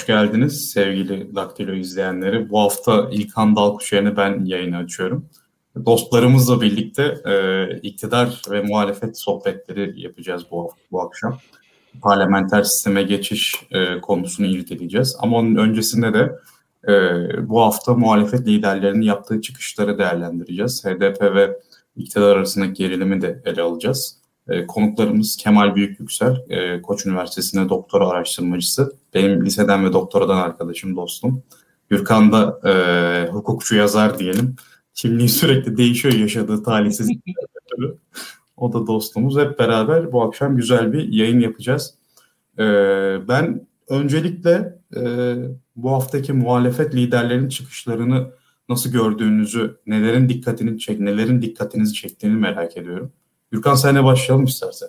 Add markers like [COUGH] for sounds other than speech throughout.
Hoş geldiniz sevgili Daktilo izleyenleri. Bu hafta İlkan Dalkuşer'ini ben yayını açıyorum. Dostlarımızla birlikte e, iktidar ve muhalefet sohbetleri yapacağız bu, bu akşam. Parlamenter sisteme geçiş e, konusunu irdeleyeceğiz. Ama onun öncesinde de e, bu hafta muhalefet liderlerinin yaptığı çıkışları değerlendireceğiz. HDP ve iktidar arasındaki gerilimi de ele alacağız. E, konuklarımız Kemal Büyükyüksel, e, Koç Üniversitesi'nde doktora araştırmacısı. Benim liseden ve doktoradan arkadaşım, dostum. Gürkan da e, hukukçu yazar diyelim. Kimliği sürekli değişiyor yaşadığı talihsiz [LAUGHS] O da dostumuz. Hep beraber bu akşam güzel bir yayın yapacağız. E, ben öncelikle e, bu haftaki muhalefet liderlerinin çıkışlarını nasıl gördüğünüzü, nelerin dikkatini çek, nelerin dikkatinizi çektiğini merak ediyorum. Gürkan senle başlayalım istersen.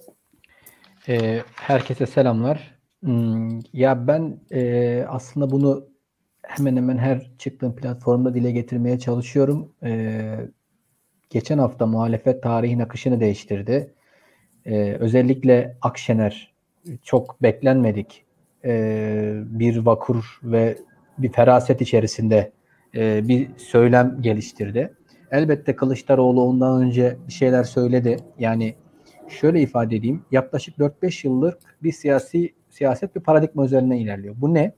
E, herkese selamlar. Hmm, ya ben e, aslında bunu hemen hemen her çıktığım platformda dile getirmeye çalışıyorum. E, geçen hafta muhalefet tarihin akışını değiştirdi. E, özellikle Akşener çok beklenmedik e, bir vakur ve bir feraset içerisinde e, bir söylem geliştirdi. Elbette Kılıçdaroğlu ondan önce bir şeyler söyledi. Yani şöyle ifade edeyim. Yaklaşık 4-5 yıllık bir siyasi siyaset bir paradigma üzerinden ilerliyor. Bu ne?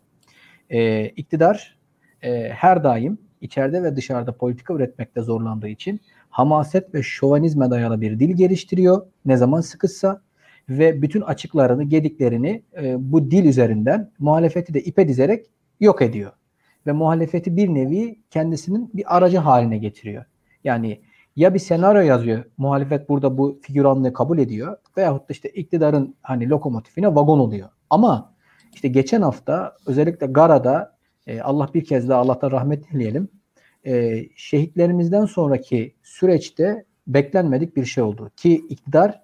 Ee, iktidar e, her daim içeride ve dışarıda politika üretmekte zorlandığı için hamaset ve şovanizme dayalı bir dil geliştiriyor. Ne zaman sıkışsa ve bütün açıklarını, gediklerini e, bu dil üzerinden muhalefeti de ipe dizerek yok ediyor. Ve muhalefeti bir nevi kendisinin bir aracı haline getiriyor. Yani ya bir senaryo yazıyor. Muhalefet burada bu figüranlığı kabul ediyor. Veyahut da işte iktidarın hani lokomotifine vagon oluyor. Ama işte geçen hafta özellikle Gara'da e, Allah bir kez daha Allah'tan rahmet dileyelim. E, şehitlerimizden sonraki süreçte beklenmedik bir şey oldu. Ki iktidar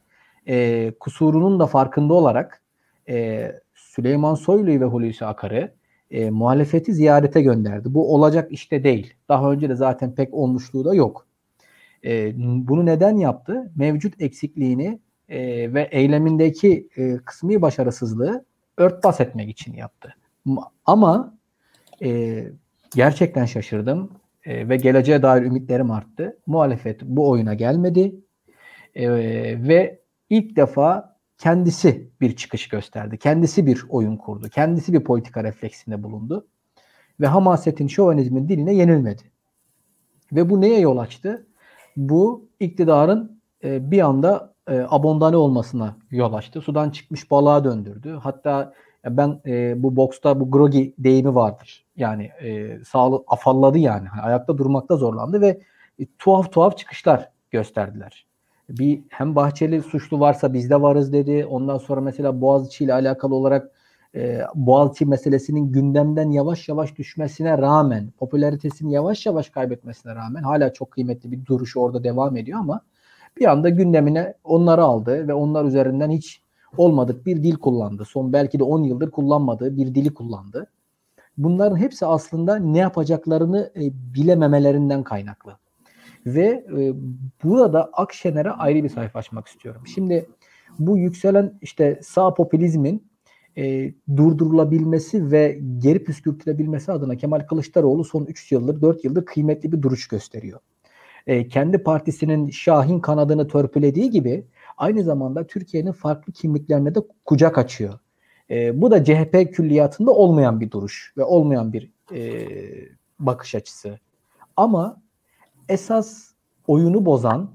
e, kusurunun da farkında olarak e, Süleyman Soylu'yu ve Hulusi Akar'ı e, muhalefeti ziyarete gönderdi. Bu olacak işte değil. Daha önce de zaten pek olmuşluğu da yok. E, bunu neden yaptı? Mevcut eksikliğini e, ve eylemindeki e, kısmi başarısızlığı örtbas etmek için yaptı. Ama e, gerçekten şaşırdım e, ve geleceğe dair ümitlerim arttı. Muhalefet bu oyuna gelmedi e, ve ilk defa kendisi bir çıkış gösterdi. Kendisi bir oyun kurdu. Kendisi bir politika refleksinde bulundu. Ve hamasetin, şovanizmin diline yenilmedi. Ve bu neye yol açtı? Bu iktidarın e, bir anda e, abondane olmasına yol açtı. Sudan çıkmış balığa döndürdü. Hatta ben e, bu boksta bu grogi deyimi vardır. Yani e, sağlı afalladı yani. Hani ayakta durmakta zorlandı ve e, tuhaf tuhaf çıkışlar gösterdiler. Bir hem Bahçeli suçlu varsa biz de varız dedi. Ondan sonra mesela Boğaziçi ile alakalı olarak e, Boğaziçi meselesinin gündemden yavaş yavaş düşmesine rağmen, popülaritesini yavaş yavaş kaybetmesine rağmen hala çok kıymetli bir duruşu orada devam ediyor ama bir anda gündemine onları aldı ve onlar üzerinden hiç olmadık bir dil kullandı. Son belki de 10 yıldır kullanmadığı bir dili kullandı. Bunların hepsi aslında ne yapacaklarını e, bilememelerinden kaynaklı. Ve e, burada Akşener'e ayrı bir sayfa açmak istiyorum. Şimdi bu yükselen işte sağ popülizmin e, durdurulabilmesi ve geri püskürtülebilmesi adına Kemal Kılıçdaroğlu son 3 yıldır 4 yıldır kıymetli bir duruş gösteriyor. E, kendi partisinin Şahin kanadını törpülediği gibi aynı zamanda Türkiye'nin farklı kimliklerine de kucak açıyor. E, bu da CHP külliyatında olmayan bir duruş ve olmayan bir e, bakış açısı. Ama esas oyunu bozan,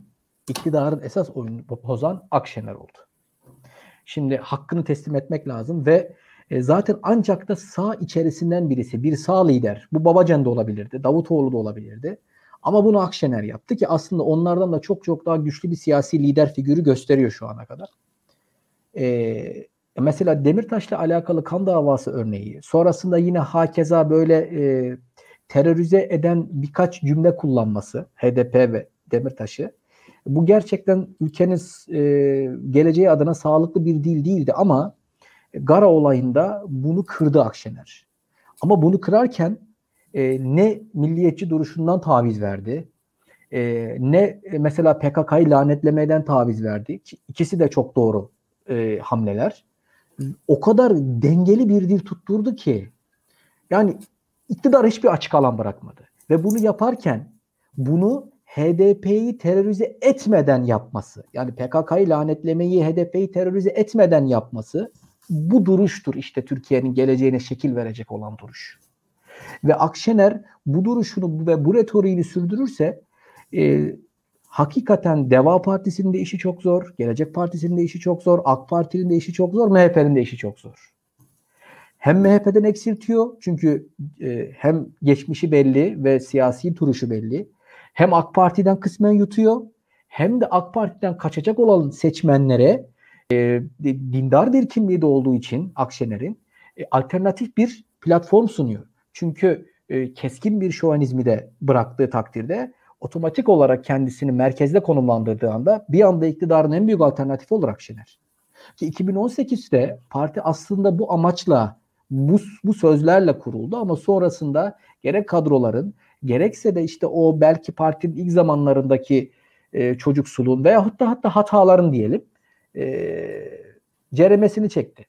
iktidarın esas oyunu bozan Akşener oldu. Şimdi hakkını teslim etmek lazım ve e, zaten ancak da sağ içerisinden birisi, bir sağ lider. Bu Babacan da olabilirdi, Davutoğlu da olabilirdi. Ama bunu Akşener yaptı ki aslında onlardan da çok çok daha güçlü bir siyasi lider figürü gösteriyor şu ana kadar. Ee, mesela Demirtaş'la alakalı kan davası örneği. Sonrasında yine hakeza böyle e, terörize eden birkaç cümle kullanması HDP ve Demirtaş'ı bu gerçekten ülkenin e, geleceği adına sağlıklı bir dil değildi ama Gara olayında bunu kırdı Akşener. Ama bunu kırarken e, ne milliyetçi duruşundan taviz verdi, e, ne mesela PKK'yı lanetlemeden taviz verdi. İkisi de çok doğru e, hamleler. O kadar dengeli bir dil tutturdu ki Yani iktidar hiçbir açık alan bırakmadı. Ve bunu yaparken bunu HDP'yi terörize etmeden yapması, yani PKK'yı lanetlemeyi HDP'yi terörize etmeden yapması bu duruştur işte Türkiye'nin geleceğine şekil verecek olan duruş. Ve Akşener bu duruşunu ve bu retoriğini sürdürürse e, hakikaten Deva Partisi'nin de işi çok zor, Gelecek Partisi'nin de işi çok zor, AK Parti'nin de işi çok zor, MHP'nin de işi çok zor. Hem MHP'den eksiltiyor çünkü e, hem geçmişi belli ve siyasi duruşu belli. Hem AK Parti'den kısmen yutuyor hem de AK Parti'den kaçacak olan seçmenlere e, dindar bir kimliği de olduğu için Akşener'in e, alternatif bir platform sunuyor. Çünkü e, keskin bir şovanizmi de bıraktığı takdirde otomatik olarak kendisini merkezde konumlandırdığı anda bir anda iktidarın en büyük alternatifi olur Akşener. Ki 2018'de parti aslında bu amaçla bu, bu sözlerle kuruldu ama sonrasında gerek kadroların gerekse de işte o belki partinin ilk zamanlarındaki e, çocuksuluğun veyahut da hatta hataların diyelim e, ceremesini çekti.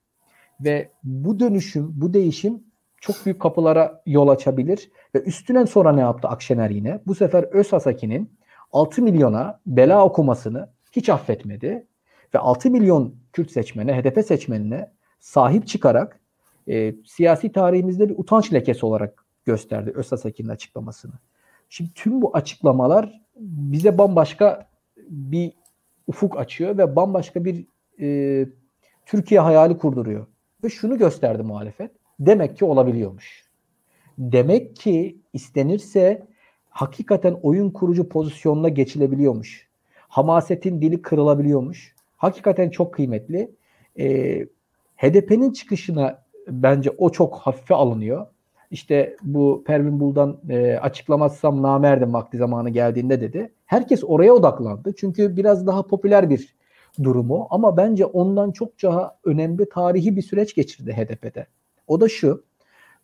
Ve bu dönüşüm, bu değişim çok büyük kapılara yol açabilir. Ve üstüne sonra ne yaptı Akşener yine? Bu sefer Özhasaki'nin 6 milyona bela okumasını hiç affetmedi. Ve 6 milyon Kürt seçmene, HDP seçmenine sahip çıkarak e, siyasi tarihimizde bir utanç lekesi olarak gösterdi Özhasaki'nin açıklamasını. Şimdi tüm bu açıklamalar bize bambaşka bir ufuk açıyor ve bambaşka bir e, Türkiye hayali kurduruyor. Ve şunu gösterdi muhalefet. Demek ki olabiliyormuş. Demek ki istenirse hakikaten oyun kurucu pozisyonuna geçilebiliyormuş. Hamasetin dili kırılabiliyormuş. Hakikaten çok kıymetli. E, HDP'nin çıkışına bence o çok hafife alınıyor. İşte bu Pervin Buldan e, açıklamazsam namerdim vakti zamanı geldiğinde dedi. Herkes oraya odaklandı. Çünkü biraz daha popüler bir durumu ama bence ondan çok daha önemli tarihi bir süreç geçirdi HDP'de. O da şu.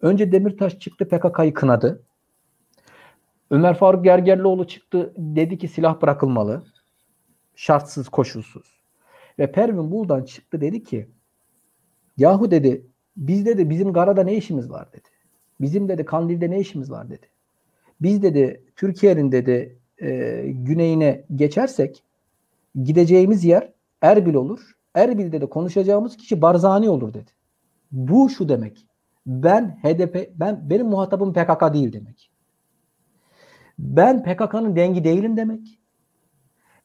Önce Demirtaş çıktı PKK'yı kınadı. Ömer Faruk Gergerlioğlu çıktı dedi ki silah bırakılmalı. Şartsız koşulsuz. Ve Pervin Buldan çıktı dedi ki yahu dedi bizde de bizim Gara'da ne işimiz var dedi. Bizim dedi Kandil'de ne işimiz var dedi. Biz dedi Türkiye'nin dedi e, güneyine geçersek gideceğimiz yer Erbil olur. Erbil'de de konuşacağımız kişi Barzani olur dedi. Bu şu demek. Ben HDP, ben benim muhatabım PKK değil demek. Ben PKK'nın dengi değilim demek.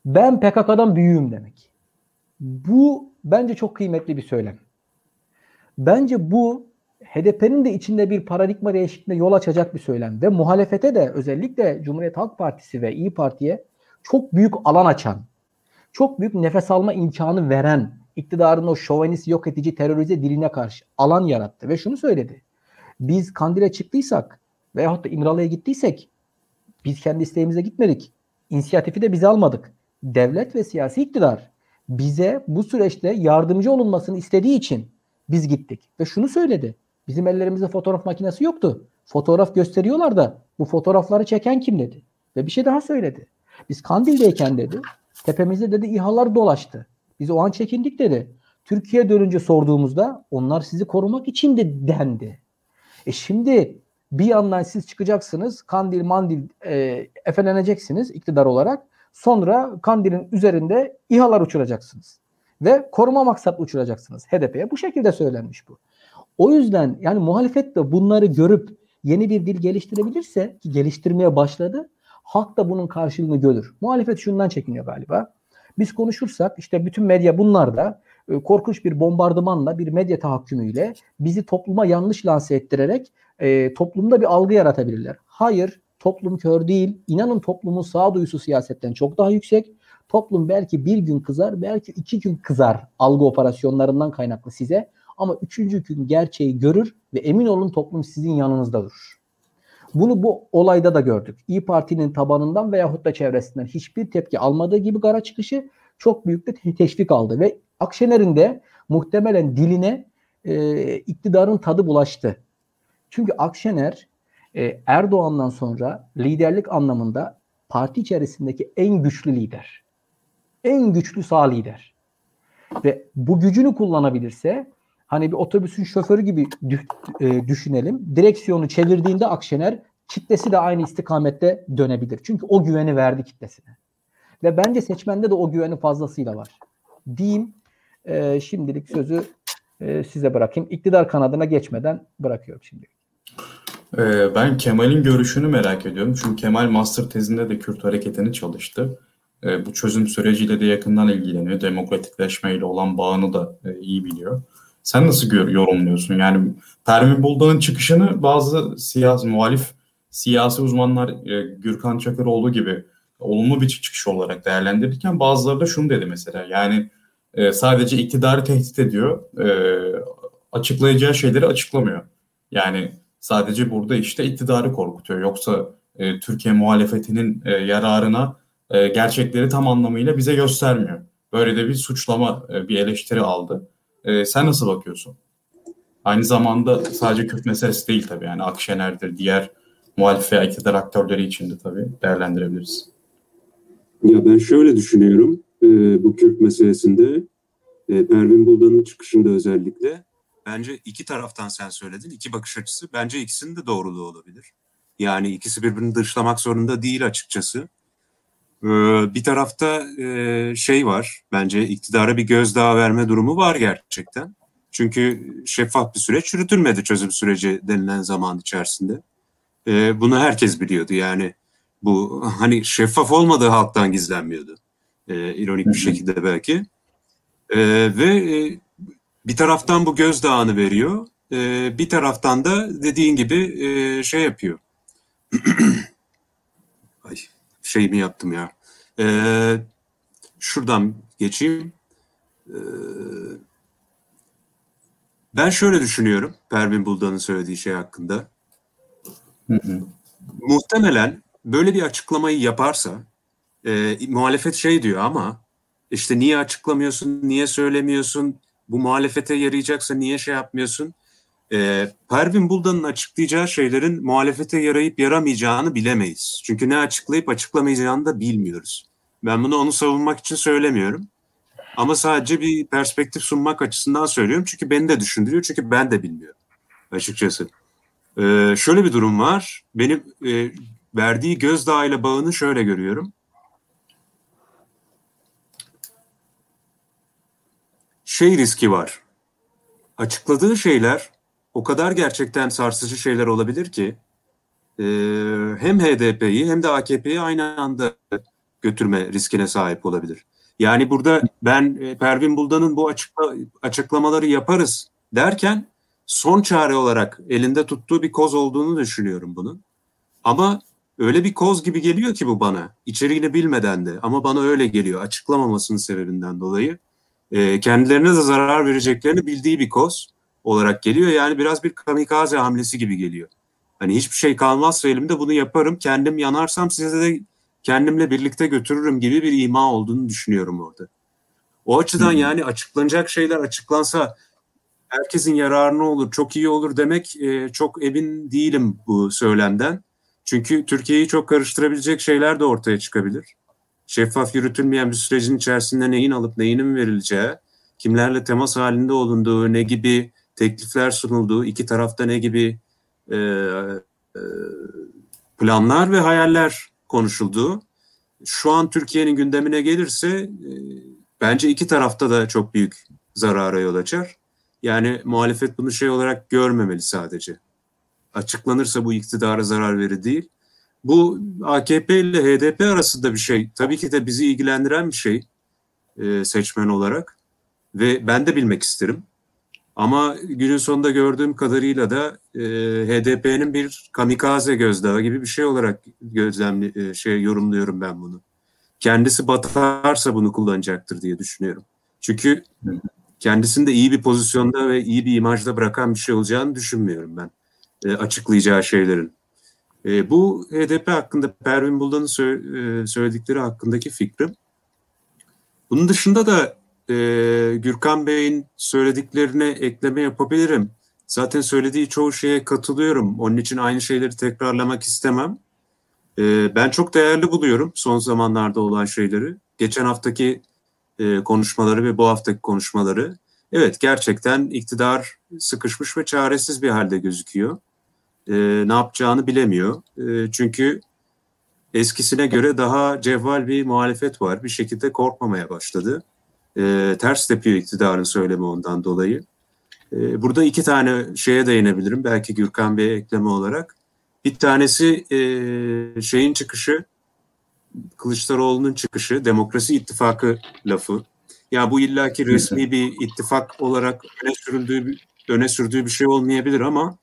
Ben PKK'dan büyüğüm demek. Bu bence çok kıymetli bir söylem. Bence bu HDP'nin de içinde bir paradigma değişikliğine yol açacak bir söylem ve muhalefete de özellikle Cumhuriyet Halk Partisi ve İyi Parti'ye çok büyük alan açan, çok büyük nefes alma imkanı veren iktidarın o şovenist yok edici terörize diline karşı alan yarattı ve şunu söyledi. Biz Kandil'e çıktıysak veyahut da İmralı'ya gittiysek biz kendi isteğimize gitmedik. İnisiyatifi de biz almadık. Devlet ve siyasi iktidar bize bu süreçte yardımcı olunmasını istediği için biz gittik. Ve şunu söyledi. Bizim ellerimizde fotoğraf makinesi yoktu. Fotoğraf gösteriyorlar da bu fotoğrafları çeken kim dedi. Ve bir şey daha söyledi. Biz Kandil'deyken dedi tepemizde dedi İHA'lar dolaştı. Biz o an çekindik dedi. Türkiye dönünce sorduğumuzda onlar sizi korumak için de dendi. E şimdi bir yandan siz çıkacaksınız Kandil Mandil e, efeleneceksiniz iktidar olarak. Sonra Kandil'in üzerinde İHA'lar uçuracaksınız. Ve koruma maksatlı uçuracaksınız HDP'ye. Bu şekilde söylenmiş bu. O yüzden yani muhalefet de bunları görüp yeni bir dil geliştirebilirse ki geliştirmeye başladı. Halk da bunun karşılığını görür. Muhalefet şundan çekiniyor galiba. Biz konuşursak işte bütün medya bunlar da e, korkunç bir bombardımanla, bir medya tahakkümüyle bizi topluma yanlış lanse ettirerek e, toplumda bir algı yaratabilirler. Hayır, toplum kör değil. İnanın toplumun sağduyusu siyasetten çok daha yüksek. Toplum belki bir gün kızar, belki iki gün kızar algı operasyonlarından kaynaklı size. Ama üçüncü gün gerçeği görür ve emin olun toplum sizin yanınızda durur. Bunu bu olayda da gördük. İyi Parti'nin tabanından veyahut da çevresinden hiçbir tepki almadığı gibi gara çıkışı çok büyük bir teşvik aldı ve Akşener'in de muhtemelen diline e, iktidarın tadı bulaştı. Çünkü Akşener e, Erdoğan'dan sonra liderlik anlamında parti içerisindeki en güçlü lider. En güçlü sağ lider. Ve bu gücünü kullanabilirse Hani bir otobüsün şoförü gibi e, düşünelim. Direksiyonu çevirdiğinde Akşener kitlesi de aynı istikamette dönebilir. Çünkü o güveni verdi kitlesine. Ve bence seçmende de o güveni fazlasıyla var. Diyeyim e, şimdilik sözü e, size bırakayım. İktidar kanadına geçmeden bırakıyorum şimdi. Ee, ben Kemal'in görüşünü merak ediyorum. Çünkü Kemal master tezinde de Kürt hareketini çalıştı. Ee, bu çözüm süreciyle de yakından ilgileniyor. Demokratikleşmeyle olan bağını da e, iyi biliyor. Sen nasıl gör, yorumluyorsun? Yani Pervin Buldan'ın çıkışını bazı siyasi muhalif siyasi uzmanlar e, Gürkan Çakıroğlu gibi olumlu bir çıkış olarak değerlendirirken bazıları da şunu dedi mesela. Yani e, sadece iktidarı tehdit ediyor. E, açıklayacağı şeyleri açıklamıyor. Yani sadece burada işte iktidarı korkutuyor. Yoksa e, Türkiye muhalefetinin e, yararına e, gerçekleri tam anlamıyla bize göstermiyor. Böyle de bir suçlama, e, bir eleştiri aldı. E, sen nasıl bakıyorsun? Aynı zamanda sadece Kürt meselesi değil tabii. Yani Akşener'dir, diğer muhalif veya iktidar aktörleri için de tabii değerlendirebiliriz. Ya ben şöyle düşünüyorum e, bu Kürt meselesinde e, Pervin Buldan'ın çıkışında özellikle bence iki taraftan sen söyledin iki bakış açısı bence ikisinin de doğruluğu olabilir. Yani ikisi birbirini dışlamak zorunda değil açıkçası. Ee, bir tarafta e, şey var bence iktidara bir gözdağı verme durumu var gerçekten. Çünkü şeffaf bir süreç yürütülmedi çözüm süreci denilen zaman içerisinde. Ee, bunu herkes biliyordu yani bu [LAUGHS] hani şeffaf olmadığı halktan gizlenmiyordu. Ee, ironik bir şekilde belki. ve e, bir taraftan bu gözdağını veriyor. bir taraftan da dediğin gibi e, şey yapıyor. [CLEARS THROAT] Ay şey mi yaptım ya. Ee, şuradan geçeyim. Ee, ben şöyle düşünüyorum Pervin Buldan'ın söylediği şey hakkında. Hı hı. Muhtemelen böyle bir açıklamayı yaparsa e, muhalefet şey diyor ama işte niye açıklamıyorsun, niye söylemiyorsun, bu muhalefete yarayacaksa niye şey yapmıyorsun? E, Pervin Buldan'ın açıklayacağı şeylerin muhalefete yarayıp yaramayacağını bilemeyiz. Çünkü ne açıklayıp açıklamayacağını da bilmiyoruz. Ben bunu onu savunmak için söylemiyorum. Ama sadece bir perspektif sunmak açısından söylüyorum. Çünkü beni de düşündürüyor. Çünkü ben de bilmiyorum açıkçası. Ee, şöyle bir durum var. Benim e, verdiği gözdağı ile bağını şöyle görüyorum. Şey riski var. Açıkladığı şeyler o kadar gerçekten sarsıcı şeyler olabilir ki e, hem HDP'yi hem de AKP'yi aynı anda götürme riskine sahip olabilir. Yani burada ben e, Pervin Buldan'ın bu açıkla, açıklamaları yaparız derken son çare olarak elinde tuttuğu bir koz olduğunu düşünüyorum bunun. Ama öyle bir koz gibi geliyor ki bu bana. İçeriğini bilmeden de ama bana öyle geliyor açıklamamasının sebebinden dolayı. E, kendilerine de zarar vereceklerini bildiği bir koz olarak geliyor. Yani biraz bir kamikaze hamlesi gibi geliyor. Hani hiçbir şey kalmazsa elimde bunu yaparım. Kendim yanarsam size de kendimle birlikte götürürüm gibi bir ima olduğunu düşünüyorum orada. O açıdan hmm. yani açıklanacak şeyler açıklansa herkesin yararına olur, çok iyi olur demek e, çok emin değilim bu söylemden. Çünkü Türkiye'yi çok karıştırabilecek şeyler de ortaya çıkabilir. Şeffaf yürütülmeyen bir sürecin içerisinde neyin alıp neyinin verileceği, kimlerle temas halinde olunduğu, ne gibi teklifler sunulduğu, iki tarafta ne gibi e, e, planlar ve hayaller konuşulduğu. Şu an Türkiye'nin gündemine gelirse e, bence iki tarafta da çok büyük zarara yol açar. Yani muhalefet bunu şey olarak görmemeli sadece. Açıklanırsa bu iktidara zarar verir değil. Bu AKP ile HDP arasında bir şey. Tabii ki de bizi ilgilendiren bir şey e, seçmen olarak. Ve ben de bilmek isterim. Ama günün sonunda gördüğüm kadarıyla da e, HDP'nin bir kamikaze gözdağı gibi bir şey olarak gözlemli e, şey yorumluyorum ben bunu. Kendisi batarsa bunu kullanacaktır diye düşünüyorum. Çünkü kendisini de iyi bir pozisyonda ve iyi bir imajda bırakan bir şey olacağını düşünmüyorum ben. E, açıklayacağı şeylerin. E, bu HDP hakkında Pervin Buldan'ın sö- e, söyledikleri hakkındaki fikrim. Bunun dışında da e, Gürkan Bey'in söylediklerine ekleme yapabilirim. Zaten söylediği çoğu şeye katılıyorum. Onun için aynı şeyleri tekrarlamak istemem. E, ben çok değerli buluyorum son zamanlarda olan şeyleri. Geçen haftaki e, konuşmaları ve bu haftaki konuşmaları. evet gerçekten iktidar sıkışmış ve çaresiz bir halde gözüküyor. E, ne yapacağını bilemiyor. E, çünkü eskisine göre daha cevval bir muhalefet var. Bir şekilde korkmamaya başladı. E, ters tepiyor iktidarın söylemi ondan dolayı. E, burada iki tane şeye değinebilirim. Belki Gürkan Bey'e ekleme olarak. Bir tanesi e, şeyin çıkışı, Kılıçdaroğlu'nun çıkışı, Demokrasi İttifakı lafı. Ya bu illaki resmi bir ittifak olarak öne sürüldüğü öne sürdüğü bir şey olmayabilir ama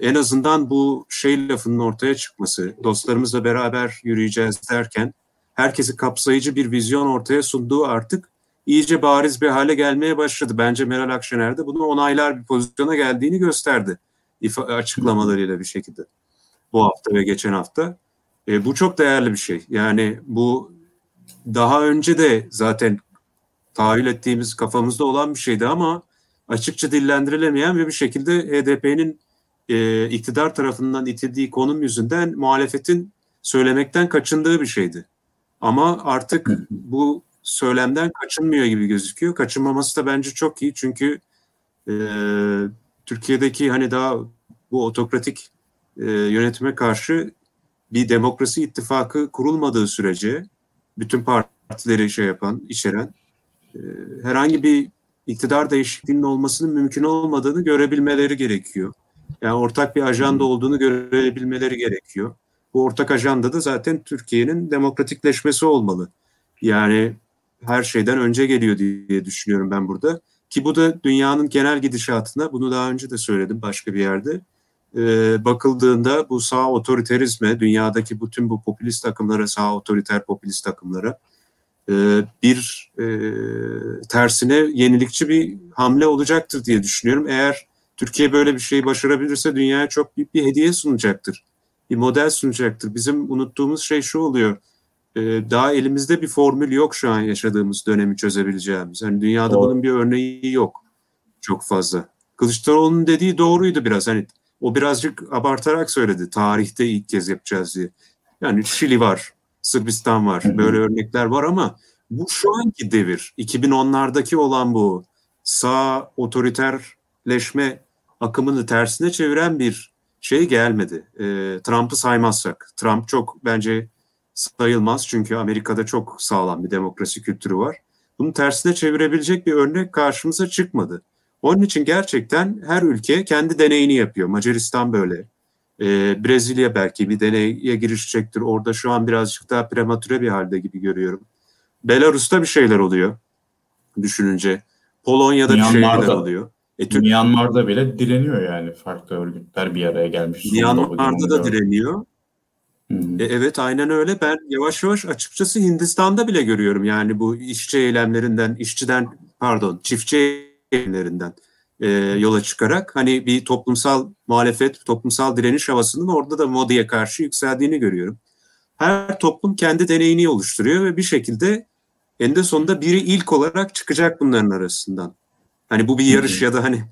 en azından bu şey lafının ortaya çıkması, dostlarımızla beraber yürüyeceğiz derken herkesi kapsayıcı bir vizyon ortaya sunduğu artık iyice bariz bir hale gelmeye başladı. Bence Meral Akşener de bunu onaylar bir pozisyona geldiğini gösterdi açıklamalarıyla bir şekilde bu hafta ve geçen hafta. E, bu çok değerli bir şey. Yani bu daha önce de zaten tahayyül ettiğimiz kafamızda olan bir şeydi ama açıkça dillendirilemeyen ve bir şekilde HDP'nin e, iktidar tarafından itildiği konum yüzünden muhalefetin söylemekten kaçındığı bir şeydi. Ama artık bu söylemden kaçınmıyor gibi gözüküyor. Kaçınmaması da bence çok iyi çünkü e, Türkiye'deki hani daha bu otokratik e, yönetime karşı bir demokrasi ittifakı kurulmadığı sürece bütün partileri şey yapan, içeren e, herhangi bir iktidar değişikliğinin olmasının mümkün olmadığını görebilmeleri gerekiyor. Yani ortak bir ajanda olduğunu görebilmeleri gerekiyor. Bu ortak ajanda da zaten Türkiye'nin demokratikleşmesi olmalı. Yani her şeyden önce geliyor diye düşünüyorum ben burada. Ki bu da dünyanın genel gidişatına, bunu daha önce de söyledim başka bir yerde, e, bakıldığında bu sağ otoriterizme, dünyadaki bütün bu popülist takımlara, sağ otoriter popülist takımlara e, bir e, tersine yenilikçi bir hamle olacaktır diye düşünüyorum. Eğer Türkiye böyle bir şeyi başarabilirse dünyaya çok büyük bir hediye sunacaktır. Bir model sunacaktır. Bizim unuttuğumuz şey şu oluyor. Ee, daha elimizde bir formül yok şu an yaşadığımız dönemi çözebileceğimiz. Yani dünyada Doğru. bunun bir örneği yok çok fazla. Kılıçdaroğlu'nun dediği doğruydu biraz. Hani o birazcık abartarak söyledi. Tarihte ilk kez yapacağız diye. Yani Şili var, Sırbistan var. Böyle örnekler var ama bu şu anki devir. 2010'lardaki olan bu sağ otoriterleşme akımını tersine çeviren bir şey gelmedi. E, Trump'ı saymazsak. Trump çok bence sayılmaz çünkü Amerika'da çok sağlam bir demokrasi kültürü var. Bunu tersine çevirebilecek bir örnek karşımıza çıkmadı. Onun için gerçekten her ülke kendi deneyini yapıyor. Macaristan böyle. E, Brezilya belki bir deneye girişecektir. Orada şu an birazcık daha prematüre bir halde gibi görüyorum. Belarus'ta bir şeyler oluyor düşününce. Polonya'da bir şeyler oluyor. E, Türk... Myanmar'da bile direniyor yani farklı örgütler bir araya gelmiş. Myanmar'da da direniyor. E, evet aynen öyle. Ben yavaş yavaş açıkçası Hindistan'da bile görüyorum yani bu işçi eylemlerinden, işçiden pardon çiftçi eylemlerinden e, yola çıkarak hani bir toplumsal muhalefet, toplumsal direniş havasının orada da Modi'ye karşı yükseldiğini görüyorum. Her toplum kendi deneyini oluşturuyor ve bir şekilde en de sonunda biri ilk olarak çıkacak bunların arasından. Hani bu bir yarış ya da hani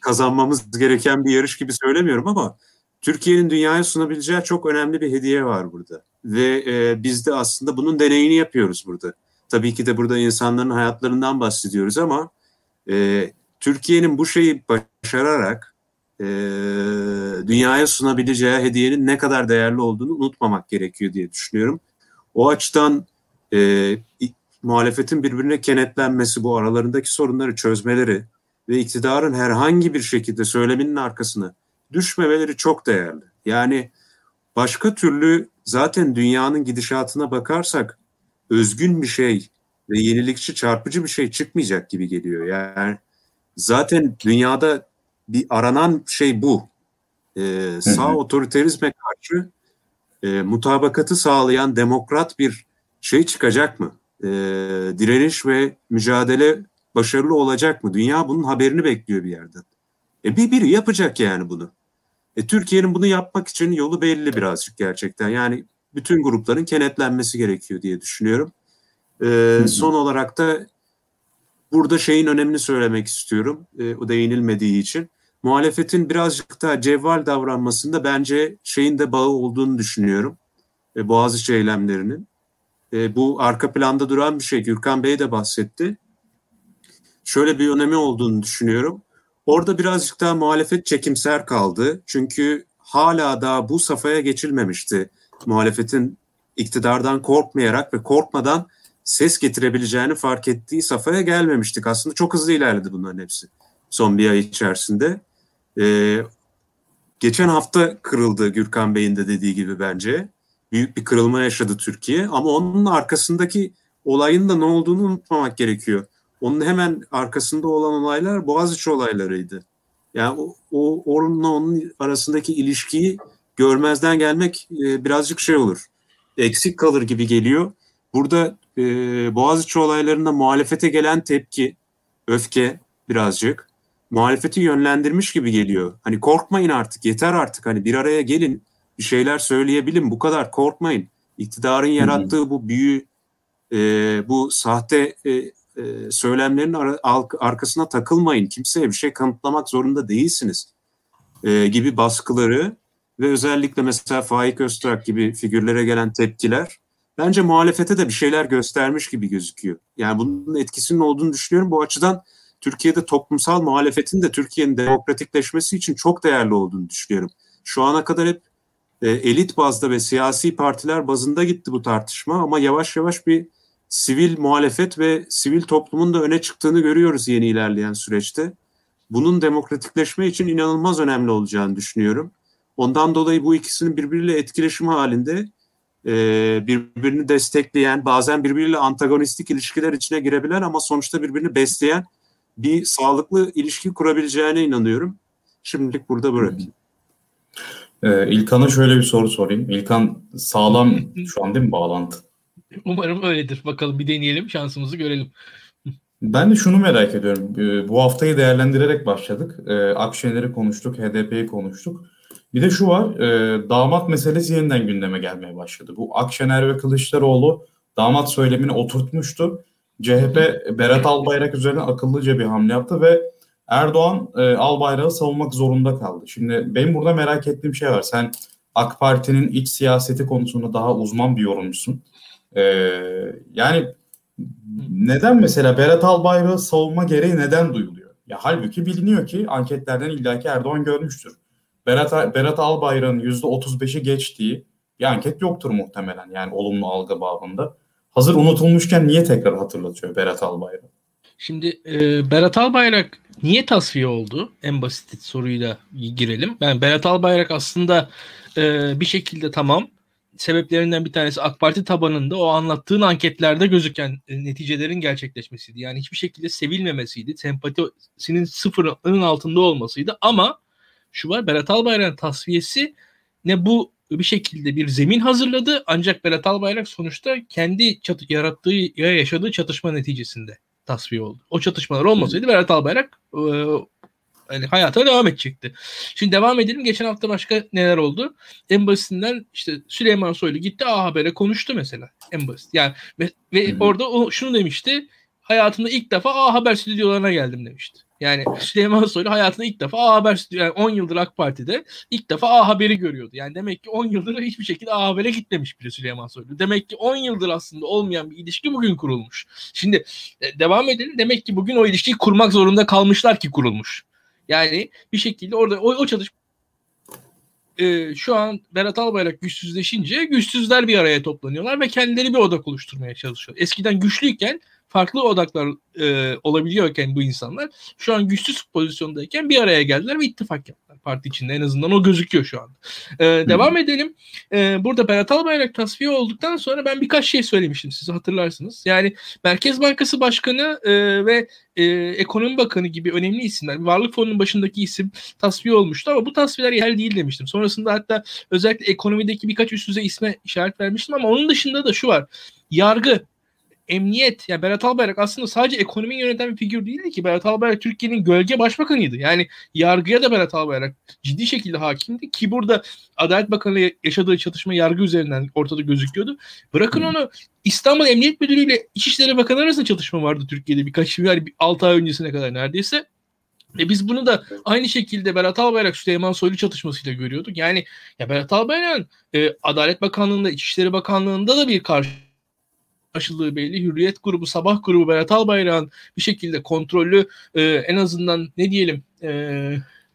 kazanmamız gereken bir yarış gibi söylemiyorum ama Türkiye'nin dünyaya sunabileceği çok önemli bir hediye var burada. Ve e, biz de aslında bunun deneyini yapıyoruz burada. Tabii ki de burada insanların hayatlarından bahsediyoruz ama e, Türkiye'nin bu şeyi başararak e, dünyaya sunabileceği hediyenin ne kadar değerli olduğunu unutmamak gerekiyor diye düşünüyorum. O açıdan e, muhalefetin birbirine kenetlenmesi, bu aralarındaki sorunları çözmeleri ve iktidarın herhangi bir şekilde söyleminin arkasını düşmemeleri çok değerli. Yani başka türlü zaten dünyanın gidişatına bakarsak özgün bir şey ve yenilikçi, çarpıcı bir şey çıkmayacak gibi geliyor. Yani zaten dünyada bir aranan şey bu. Ee, sağ otoriterizme karşı e, mutabakatı sağlayan demokrat bir şey çıkacak mı? e, direniş ve mücadele başarılı olacak mı? Dünya bunun haberini bekliyor bir yerden. E bir biri yapacak yani bunu. E Türkiye'nin bunu yapmak için yolu belli birazcık gerçekten. Yani bütün grupların kenetlenmesi gerekiyor diye düşünüyorum. E, son olarak da burada şeyin önemini söylemek istiyorum. E, o değinilmediği için. Muhalefetin birazcık daha cevval davranmasında bence şeyin de bağı olduğunu düşünüyorum. E, Boğaziçi eylemlerinin. E, bu arka planda duran bir şey. Gürkan Bey de bahsetti. şöyle bir önemi olduğunu düşünüyorum. Orada birazcık daha muhalefet çekimser kaldı. Çünkü hala daha bu safhaya geçilmemişti. Muhalefetin iktidardan korkmayarak ve korkmadan ses getirebileceğini fark ettiği safhaya gelmemiştik. Aslında çok hızlı ilerledi bunların hepsi son bir ay içerisinde. Ee, geçen hafta kırıldı Gürkan Bey'in de dediği gibi bence. Büyük bir kırılma yaşadı Türkiye ama onun arkasındaki olayın da ne olduğunu unutmamak gerekiyor. Onun hemen arkasında olan olaylar Boğaziçi olaylarıydı. Yani o, o onunla onun arasındaki ilişkiyi görmezden gelmek e, birazcık şey olur. Eksik kalır gibi geliyor. Burada e, Boğaziçi olaylarında muhalefete gelen tepki, öfke birazcık muhalefeti yönlendirmiş gibi geliyor. Hani korkmayın artık, yeter artık. Hani bir araya gelin, bir şeyler söyleyebilin. Bu kadar korkmayın. İktidarın yarattığı bu büyü, e, bu sahte e, e, arkasına takılmayın. Kimseye bir şey kanıtlamak zorunda değilsiniz e, gibi baskıları ve özellikle mesela Faik Öztürk gibi figürlere gelen tepkiler bence muhalefete de bir şeyler göstermiş gibi gözüküyor. Yani bunun etkisinin olduğunu düşünüyorum. Bu açıdan Türkiye'de toplumsal muhalefetin de Türkiye'nin demokratikleşmesi için çok değerli olduğunu düşünüyorum. Şu ana kadar hep e, elit bazda ve siyasi partiler bazında gitti bu tartışma ama yavaş yavaş bir sivil muhalefet ve sivil toplumun da öne çıktığını görüyoruz yeni ilerleyen süreçte. Bunun demokratikleşme için inanılmaz önemli olacağını düşünüyorum. Ondan dolayı bu ikisinin birbiriyle etkileşimi halinde e, birbirini destekleyen, bazen birbiriyle antagonistik ilişkiler içine girebilen ama sonuçta birbirini besleyen bir sağlıklı ilişki kurabileceğine inanıyorum. Şimdilik burada bırakayım. Ee, İlkan'a şöyle bir soru sorayım. İlkan sağlam şu an değil mi bağlantı? [LAUGHS] Umarım öyledir. Bakalım bir deneyelim şansımızı görelim. Ben de şunu merak ediyorum. Ee, bu haftayı değerlendirerek başladık. Ee, Akşener'i konuştuk, HDP'yi konuştuk. Bir de şu var, e, damat meselesi yeniden gündeme gelmeye başladı. Bu Akşener ve Kılıçdaroğlu damat söylemini oturtmuştu. CHP Berat Albayrak üzerine akıllıca bir hamle yaptı ve Erdoğan e, Albayrak'ı savunmak zorunda kaldı. Şimdi benim burada merak ettiğim şey var. Sen AK Parti'nin iç siyaseti konusunda daha uzman bir yorumcusun. E, yani neden mesela Berat Albayrak'ı savunma gereği neden duyuluyor? Ya halbuki biliniyor ki anketlerden illaki Erdoğan görmüştür. Berat, Berat Albayrak'ın %35'i geçtiği bir anket yoktur muhtemelen yani olumlu algı babında. Hazır unutulmuşken niye tekrar hatırlatıyor Berat Albayrak? Şimdi e, Berat Albayrak niye tasfiye oldu? En basit soruyla girelim. Yani Berat Albayrak aslında e, bir şekilde tamam sebeplerinden bir tanesi AK Parti tabanında o anlattığın anketlerde gözüken e, neticelerin gerçekleşmesiydi. Yani hiçbir şekilde sevilmemesiydi. Sempatisinin sıfırın altında olmasıydı. Ama şu var Berat Albayrak'ın tasfiyesi ne bu bir şekilde bir zemin hazırladı. Ancak Berat Albayrak sonuçta kendi çatı, yarattığı ya yaşadığı çatışma neticesinde tasfiye oldu. O çatışmalar olmasaydı Berat Albayrak e, yani hayata devam edecekti. Şimdi devam edelim. Geçen hafta başka neler oldu? En basitinden işte Süleyman Soylu gitti A Haber'e konuştu mesela. En basit. Yani ve, ve orada o şunu demişti. Hayatımda ilk defa A Haber stüdyolarına geldim demişti. Yani Süleyman Soylu hayatında ilk defa A Haber yani 10 yıldır AK Parti'de ilk defa A Haber'i görüyordu. Yani demek ki 10 yıldır hiçbir şekilde A Haber'e gitmemiş bile Süleyman Soylu. Demek ki 10 yıldır aslında olmayan bir ilişki bugün kurulmuş. Şimdi e, devam edelim. Demek ki bugün o ilişkiyi kurmak zorunda kalmışlar ki kurulmuş. Yani bir şekilde orada o, o çalışma e, şu an Berat Albayrak güçsüzleşince güçsüzler bir araya toplanıyorlar ve kendileri bir odak oluşturmaya çalışıyor. Eskiden güçlüyken farklı odaklar e, olabiliyorken bu insanlar şu an güçsüz pozisyondayken bir araya geldiler ve ittifak yaptılar parti içinde en azından o gözüküyor şu an. E, devam edelim. E, burada Berat Albayrak tasfiye olduktan sonra ben birkaç şey söylemiştim size hatırlarsınız. Yani Merkez Bankası Başkanı e, ve e, Ekonomi Bakanı gibi önemli isimler, Varlık Fonu'nun başındaki isim tasfiye olmuştu ama bu tasfiyeler yerel değil demiştim. Sonrasında hatta özellikle ekonomideki birkaç üst düzey isme işaret vermiştim ama onun dışında da şu var. Yargı emniyet yani Berat Albayrak aslında sadece ekonomiyi yöneten bir figür değildi ki. Berat Albayrak Türkiye'nin gölge başbakanıydı. Yani yargıya da Berat Albayrak ciddi şekilde hakimdi ki burada Adalet Bakanı yaşadığı çatışma yargı üzerinden ortada gözüküyordu. Bırakın onu İstanbul Emniyet Müdürü ile İçişleri Bakanı arasında çatışma vardı Türkiye'de birkaç yani 6 ay öncesine kadar neredeyse. E biz bunu da aynı şekilde Berat Albayrak Süleyman Soylu çatışmasıyla görüyorduk. Yani ya Berat Albayrak'ın e, Adalet Bakanlığı'nda, İçişleri Bakanlığı'nda da bir karşı karşılığı belli. Hürriyet grubu, Sabah grubu, Berat Albayrak'ın bir şekilde kontrollü e, en azından ne diyelim e,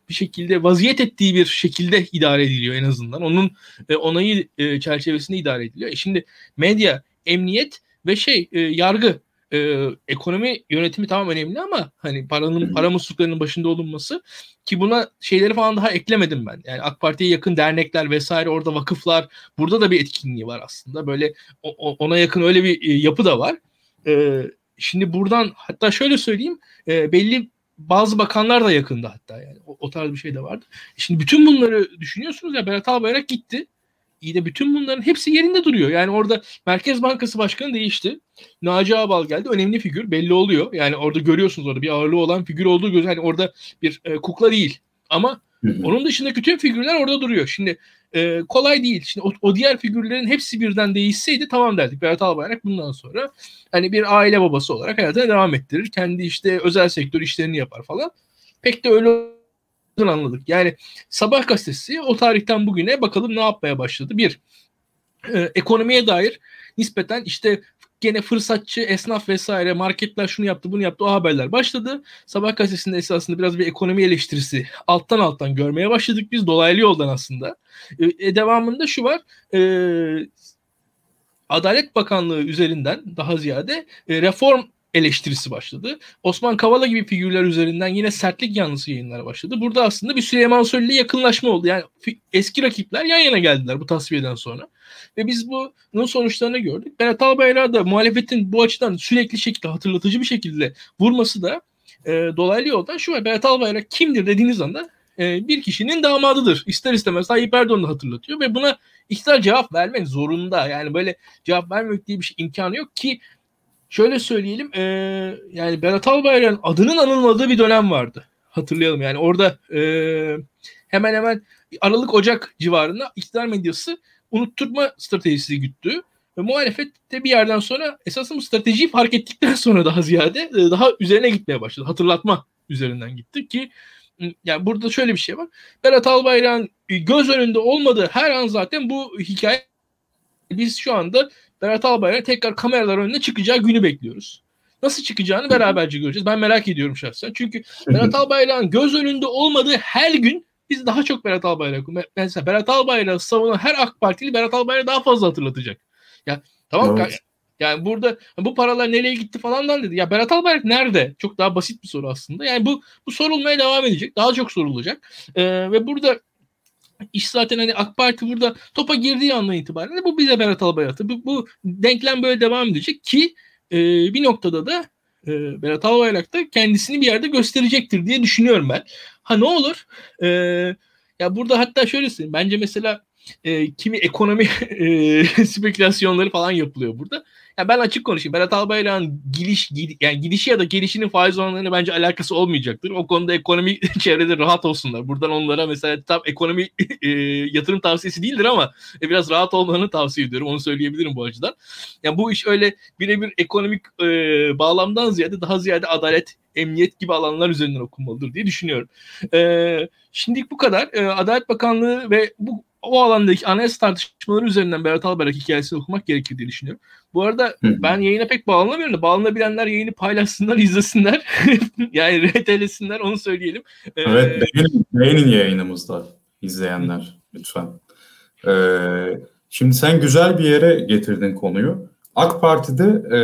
bir şekilde vaziyet ettiği bir şekilde idare ediliyor en azından. Onun e, onayı e, çerçevesinde idare ediliyor. E şimdi medya, emniyet ve şey e, yargı e, ekonomi yönetimi tamam önemli ama hani paranın para musluklarının başında olunması ki buna şeyleri falan daha eklemedim ben. Yani AK Parti'ye yakın dernekler vesaire orada vakıflar burada da bir etkinliği var aslında. Böyle o, ona yakın öyle bir e, yapı da var. E, şimdi buradan hatta şöyle söyleyeyim e, belli bazı bakanlar da yakında hatta yani o, o tarz bir şey de vardı. Şimdi bütün bunları düşünüyorsunuz ya Berat Albayrak gitti iyi de bütün bunların hepsi yerinde duruyor. Yani orada Merkez Bankası Başkanı değişti. Naci Ağbal geldi. Önemli figür. Belli oluyor. Yani orada görüyorsunuz orada bir ağırlığı olan figür olduğu göz. Yani orada bir e, kukla değil. Ama onun dışındaki bütün figürler orada duruyor. Şimdi e, kolay değil. Şimdi o, o diğer figürlerin hepsi birden değişseydi tamam derdik. Berat Albayrak bundan sonra hani bir aile babası olarak hayatına devam ettirir. Kendi işte özel sektör işlerini yapar falan. Pek de öyle anladık. Yani Sabah gazetesi o tarihten bugüne bakalım ne yapmaya başladı. Bir, e, ekonomiye dair nispeten işte gene fırsatçı, esnaf vesaire marketler şunu yaptı bunu yaptı o haberler başladı. Sabah gazetesinde esasında biraz bir ekonomi eleştirisi alttan alttan görmeye başladık biz dolaylı yoldan aslında. E, e devamında şu var e, Adalet Bakanlığı üzerinden daha ziyade e, reform eleştirisi başladı. Osman Kavala gibi figürler üzerinden yine sertlik yanlısı yayınlar başladı. Burada aslında bir Süleyman Soylu yakınlaşma oldu. Yani eski rakipler yan yana geldiler bu tasfiyeden sonra. Ve biz bunun sonuçlarını gördük. Berat Albayrak'a da muhalefetin bu açıdan sürekli şekilde hatırlatıcı bir şekilde vurması da e, dolaylı yoldan şu. Berat Albayrak kimdir dediğiniz anda e, bir kişinin damadıdır. İster istemez Tayyip Erdoğan'ı hatırlatıyor ve buna iktidar cevap vermek zorunda. Yani böyle cevap vermek diye bir şey imkanı yok ki şöyle söyleyelim e, yani Berat Albayrak'ın adının anılmadığı bir dönem vardı. Hatırlayalım yani orada e, hemen hemen Aralık Ocak civarında iktidar medyası unutturma stratejisi güttü. Ve muhalefet de bir yerden sonra esasında bu stratejiyi fark ettikten [LAUGHS] sonra daha ziyade daha üzerine gitmeye başladı. Hatırlatma üzerinden gitti ki yani burada şöyle bir şey var. Berat Albayrak'ın göz önünde olmadığı her an zaten bu hikaye biz şu anda Berat Albayrak tekrar kameralar önüne çıkacağı günü bekliyoruz. Nasıl çıkacağını beraberce göreceğiz. Ben merak ediyorum şahsen. Çünkü Berat Albayrak'ın göz önünde olmadığı her gün biz daha çok Berat Albayrak mesela Berat Albayrak savunan her AK Partili Berat Albayrak daha fazla hatırlatacak. Ya tamam evet. yani burada bu paralar nereye gitti falandan dedi. Ya Berat Albayrak nerede? Çok daha basit bir soru aslında. Yani bu bu sorulmaya devam edecek. Daha çok sorulacak. Ee, ve burada İş zaten hani AK Parti burada topa girdiği andan itibaren bu bize Berat Albayrak'tı. Bu, bu denklem böyle devam edecek ki e, bir noktada da e, Berat Albayrak da kendisini bir yerde gösterecektir diye düşünüyorum ben. Ha ne olur? E, ya burada hatta şöyle söyleyeyim. Bence mesela e, kimi ekonomi [LAUGHS] e, spekülasyonları falan yapılıyor burada. Yani ben açık konuşayım. Berat Albayrak'ın gidiş, gid, yani gidişi ya da gelişinin faiz oranlarına bence alakası olmayacaktır. O konuda ekonomi [LAUGHS] çevrede rahat olsunlar. Buradan onlara mesela tam ekonomi [LAUGHS] e, yatırım tavsiyesi değildir ama e, biraz rahat olmalarını tavsiye ediyorum. Onu söyleyebilirim bu açıdan. Yani bu iş öyle birebir ekonomik e, bağlamdan ziyade daha ziyade adalet, emniyet gibi alanlar üzerinden okunmalıdır diye düşünüyorum. E, şimdilik bu kadar. E, Adalet Bakanlığı ve bu o alandaki anayasa tartışmaları üzerinden Berat Albayrak hikayesini okumak gerekir diye düşünüyorum. Bu arada Hı. ben yayına pek bağlanamıyorum da bağlanabilenler yayını paylaşsınlar, [LAUGHS] izlesinler. yani RT'lesinler onu söyleyelim. Ee, evet beğenin, beğenin yayınımızda izleyenler lütfen. Ee, şimdi sen güzel bir yere getirdin konuyu. AK Parti'de e,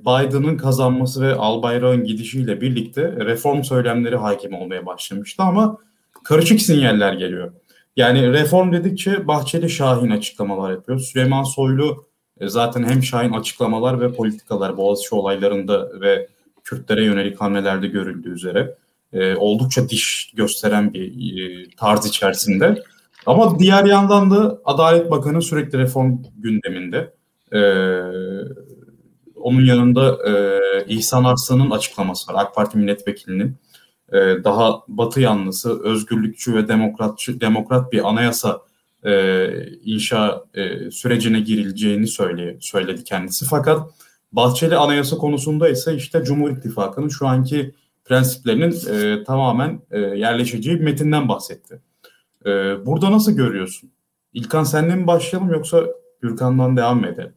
Biden'ın kazanması ve Albayrak'ın gidişiyle birlikte reform söylemleri hakim olmaya başlamıştı ama karışık sinyaller geliyor. Yani reform dedikçe Bahçeli Şahin açıklamalar yapıyor. Süleyman Soylu e, zaten hem Şahin açıklamalar ve politikalar Boğaziçi olaylarında ve Kürtlere yönelik hamlelerde görüldüğü üzere e, oldukça diş gösteren bir e, tarz içerisinde. Ama diğer yandan da Adalet Bakanı sürekli reform gündeminde. E, onun yanında e, İhsan Arslan'ın açıklaması var. AK Parti milletvekilinin e, daha batı yanlısı, özgürlükçü ve demokratçı, demokrat bir anayasa e, inşa e, sürecine girileceğini söyle, söyledi kendisi. Fakat Bahçeli anayasa konusunda ise işte Cumhur İttifakı'nın şu anki prensiplerinin e, tamamen e, yerleşeceği bir metinden bahsetti. E, burada nasıl görüyorsun? İlkan senle mi başlayalım yoksa Gürkan'dan devam mı edelim?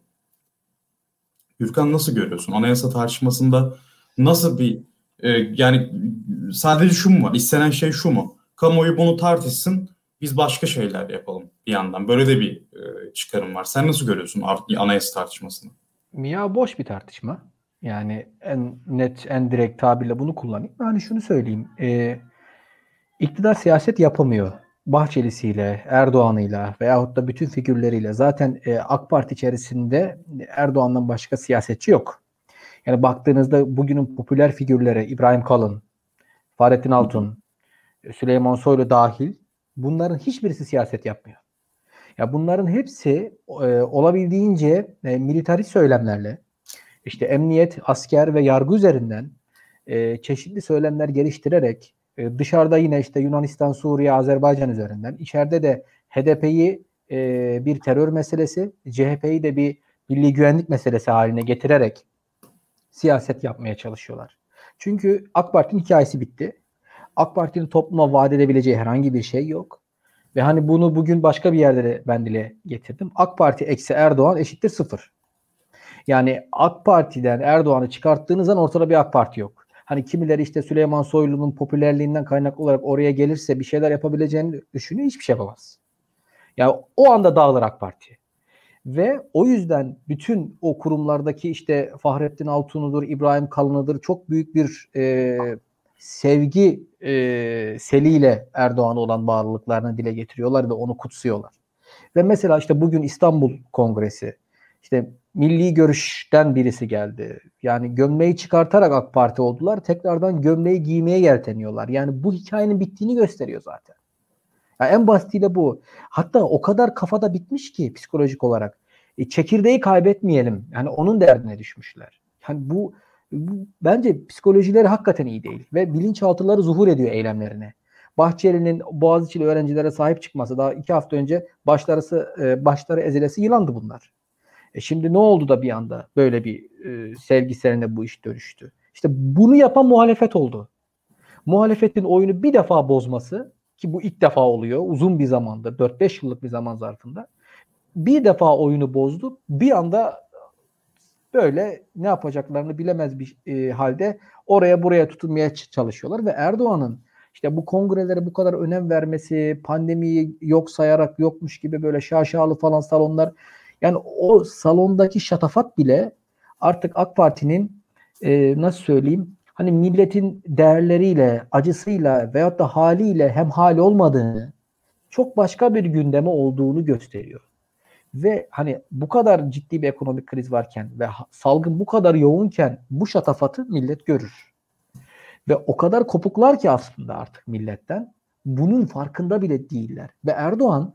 Gürkan nasıl görüyorsun? Anayasa tartışmasında nasıl bir e, yani sadece şu mu var? İstenen şey şu mu? Kamuoyu bunu tartışsın, biz başka şeyler yapalım bir yandan. Böyle de bir e, çıkarım var. Sen nasıl görüyorsun anayasa tartışmasını? Ya boş bir tartışma. Yani en net, en direkt tabirle bunu kullanayım. Yani şunu söyleyeyim. E, iktidar siyaset yapamıyor. Bahçelisiyle, Erdoğan'ıyla veyahut da bütün figürleriyle. Zaten e, AK Parti içerisinde Erdoğan'dan başka siyasetçi yok. Yani baktığınızda bugünün popüler figürleri İbrahim Kalın, Fahrettin Altun, Süleyman Soylu dahil bunların hiçbirisi siyaset yapmıyor. Ya bunların hepsi e, olabildiğince e, militarist söylemlerle işte emniyet, asker ve yargı üzerinden e, çeşitli söylemler geliştirerek e, dışarıda yine işte Yunanistan, Suriye, Azerbaycan üzerinden içeride de HDP'yi e, bir terör meselesi, CHP'yi de bir milli güvenlik meselesi haline getirerek siyaset yapmaya çalışıyorlar. Çünkü AK Parti'nin hikayesi bitti. AK Parti'nin topluma vaat edebileceği herhangi bir şey yok. Ve hani bunu bugün başka bir yerde de ben dile getirdim. AK Parti eksi Erdoğan eşittir sıfır. Yani AK Parti'den Erdoğan'ı çıkarttığınız an ortada bir AK Parti yok. Hani kimileri işte Süleyman Soylu'nun popülerliğinden kaynaklı olarak oraya gelirse bir şeyler yapabileceğini düşünüyor. Hiçbir şey yapamaz. Yani o anda dağılır AK Parti. Ve o yüzden bütün o kurumlardaki işte Fahrettin Altun'udur, İbrahim Kalın'ıdır çok büyük bir e, sevgi e, seliyle Erdoğan'a olan bağlılıklarını dile getiriyorlar ve onu kutsuyorlar. Ve mesela işte bugün İstanbul Kongresi işte milli görüşten birisi geldi. Yani gömleği çıkartarak AK Parti oldular. Tekrardan gömleği giymeye yelteniyorlar. Yani bu hikayenin bittiğini gösteriyor zaten. Yani en basitiyle bu. Hatta o kadar kafada bitmiş ki psikolojik olarak. E, çekirdeği kaybetmeyelim. Yani onun derdine düşmüşler. Yani bu, bu bence psikolojileri hakikaten iyi değil. Ve bilinçaltıları zuhur ediyor eylemlerine. Bahçeli'nin Boğaziçi'li öğrencilere sahip çıkması daha iki hafta önce başları, e, başları ezilesi yılandı bunlar. E şimdi ne oldu da bir anda böyle bir e, sevgi bu iş dönüştü? İşte bunu yapan muhalefet oldu. Muhalefetin oyunu bir defa bozması ki bu ilk defa oluyor. Uzun bir zamanda 4-5 yıllık bir zaman zarfında. Bir defa oyunu bozdu. Bir anda böyle ne yapacaklarını bilemez bir e, halde oraya buraya tutunmaya çalışıyorlar. Ve Erdoğan'ın işte bu kongrelere bu kadar önem vermesi, pandemiyi yok sayarak yokmuş gibi böyle şaşalı falan salonlar yani o salondaki şatafat bile artık AK Parti'nin e, nasıl söyleyeyim hani milletin değerleriyle, acısıyla veyahut da haliyle hem hali olmadığını çok başka bir gündeme olduğunu gösteriyor. Ve hani bu kadar ciddi bir ekonomik kriz varken ve salgın bu kadar yoğunken bu şatafatı millet görür. Ve o kadar kopuklar ki aslında artık milletten bunun farkında bile değiller. Ve Erdoğan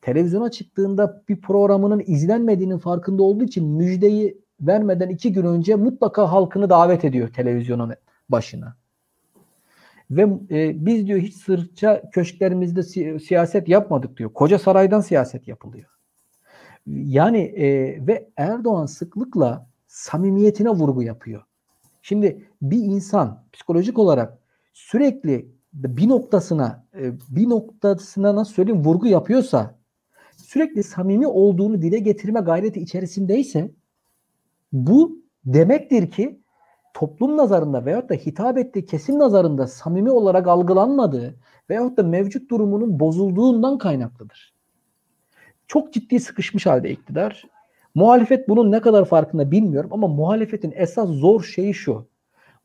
televizyona çıktığında bir programının izlenmediğinin farkında olduğu için müjdeyi vermeden iki gün önce mutlaka halkını davet ediyor televizyonun başına. Ve e, biz diyor hiç sırça köşklerimizde si- siyaset yapmadık diyor. Koca saraydan siyaset yapılıyor. Yani e, ve Erdoğan sıklıkla samimiyetine vurgu yapıyor. Şimdi bir insan psikolojik olarak sürekli bir noktasına e, bir noktasına nasıl söyleyeyim vurgu yapıyorsa sürekli samimi olduğunu dile getirme gayreti içerisindeyse bu demektir ki toplum nazarında veyahut da hitap ettiği kesim nazarında samimi olarak algılanmadığı veyahut da mevcut durumunun bozulduğundan kaynaklıdır. Çok ciddi sıkışmış halde iktidar. Muhalefet bunun ne kadar farkında bilmiyorum ama muhalefetin esas zor şeyi şu.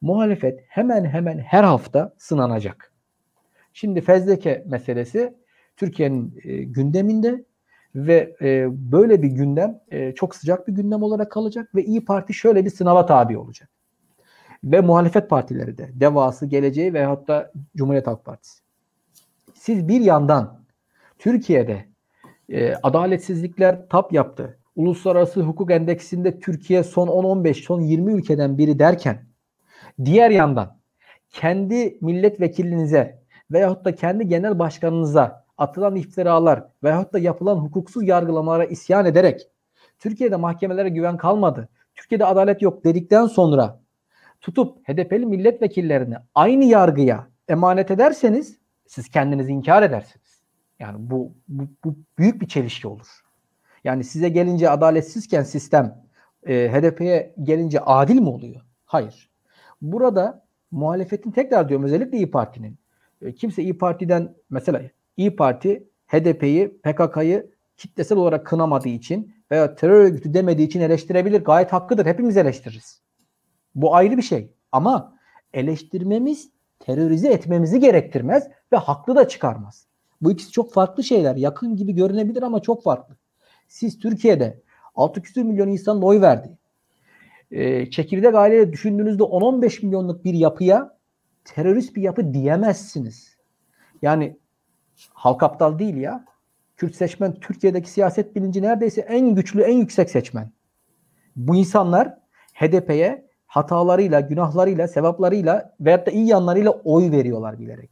Muhalefet hemen hemen her hafta sınanacak. Şimdi fezleke meselesi Türkiye'nin e, gündeminde ve e, böyle bir gündem e, çok sıcak bir gündem olarak kalacak ve İyi Parti şöyle bir sınava tabi olacak. Ve muhalefet partileri de Devası, Geleceği ve hatta Cumhuriyet Halk Partisi. Siz bir yandan Türkiye'de e, adaletsizlikler tap yaptı. Uluslararası hukuk endeksinde Türkiye son 10-15, son 20 ülkeden biri derken diğer yandan kendi milletvekilinize veyahut da kendi genel başkanınıza atılan iftiralar veyahut da yapılan hukuksuz yargılamalara isyan ederek Türkiye'de mahkemelere güven kalmadı. Türkiye'de adalet yok dedikten sonra tutup HDP'li milletvekillerini aynı yargıya emanet ederseniz siz kendinizi inkar edersiniz. Yani bu, bu, bu büyük bir çelişki olur. Yani size gelince adaletsizken sistem e, HDP'ye gelince adil mi oluyor? Hayır. Burada muhalefetin tekrar diyorum özellikle İyi Parti'nin e, kimse İyi Parti'den mesela İyi Parti HDP'yi, PKK'yı kitlesel olarak kınamadığı için veya terör örgütü demediği için eleştirebilir. Gayet hakkıdır. Hepimiz eleştiririz. Bu ayrı bir şey. Ama eleştirmemiz terörize etmemizi gerektirmez ve haklı da çıkarmaz. Bu ikisi çok farklı şeyler. Yakın gibi görünebilir ama çok farklı. Siz Türkiye'de 6 küsur milyon insanın oy verdi. Ee, çekirdek aileyle düşündüğünüzde 10-15 milyonluk bir yapıya terörist bir yapı diyemezsiniz. Yani halk aptal değil ya. Kürt seçmen Türkiye'deki siyaset bilinci neredeyse en güçlü, en yüksek seçmen. Bu insanlar HDP'ye hatalarıyla, günahlarıyla, sevaplarıyla veyahut da iyi yanlarıyla oy veriyorlar bilerek.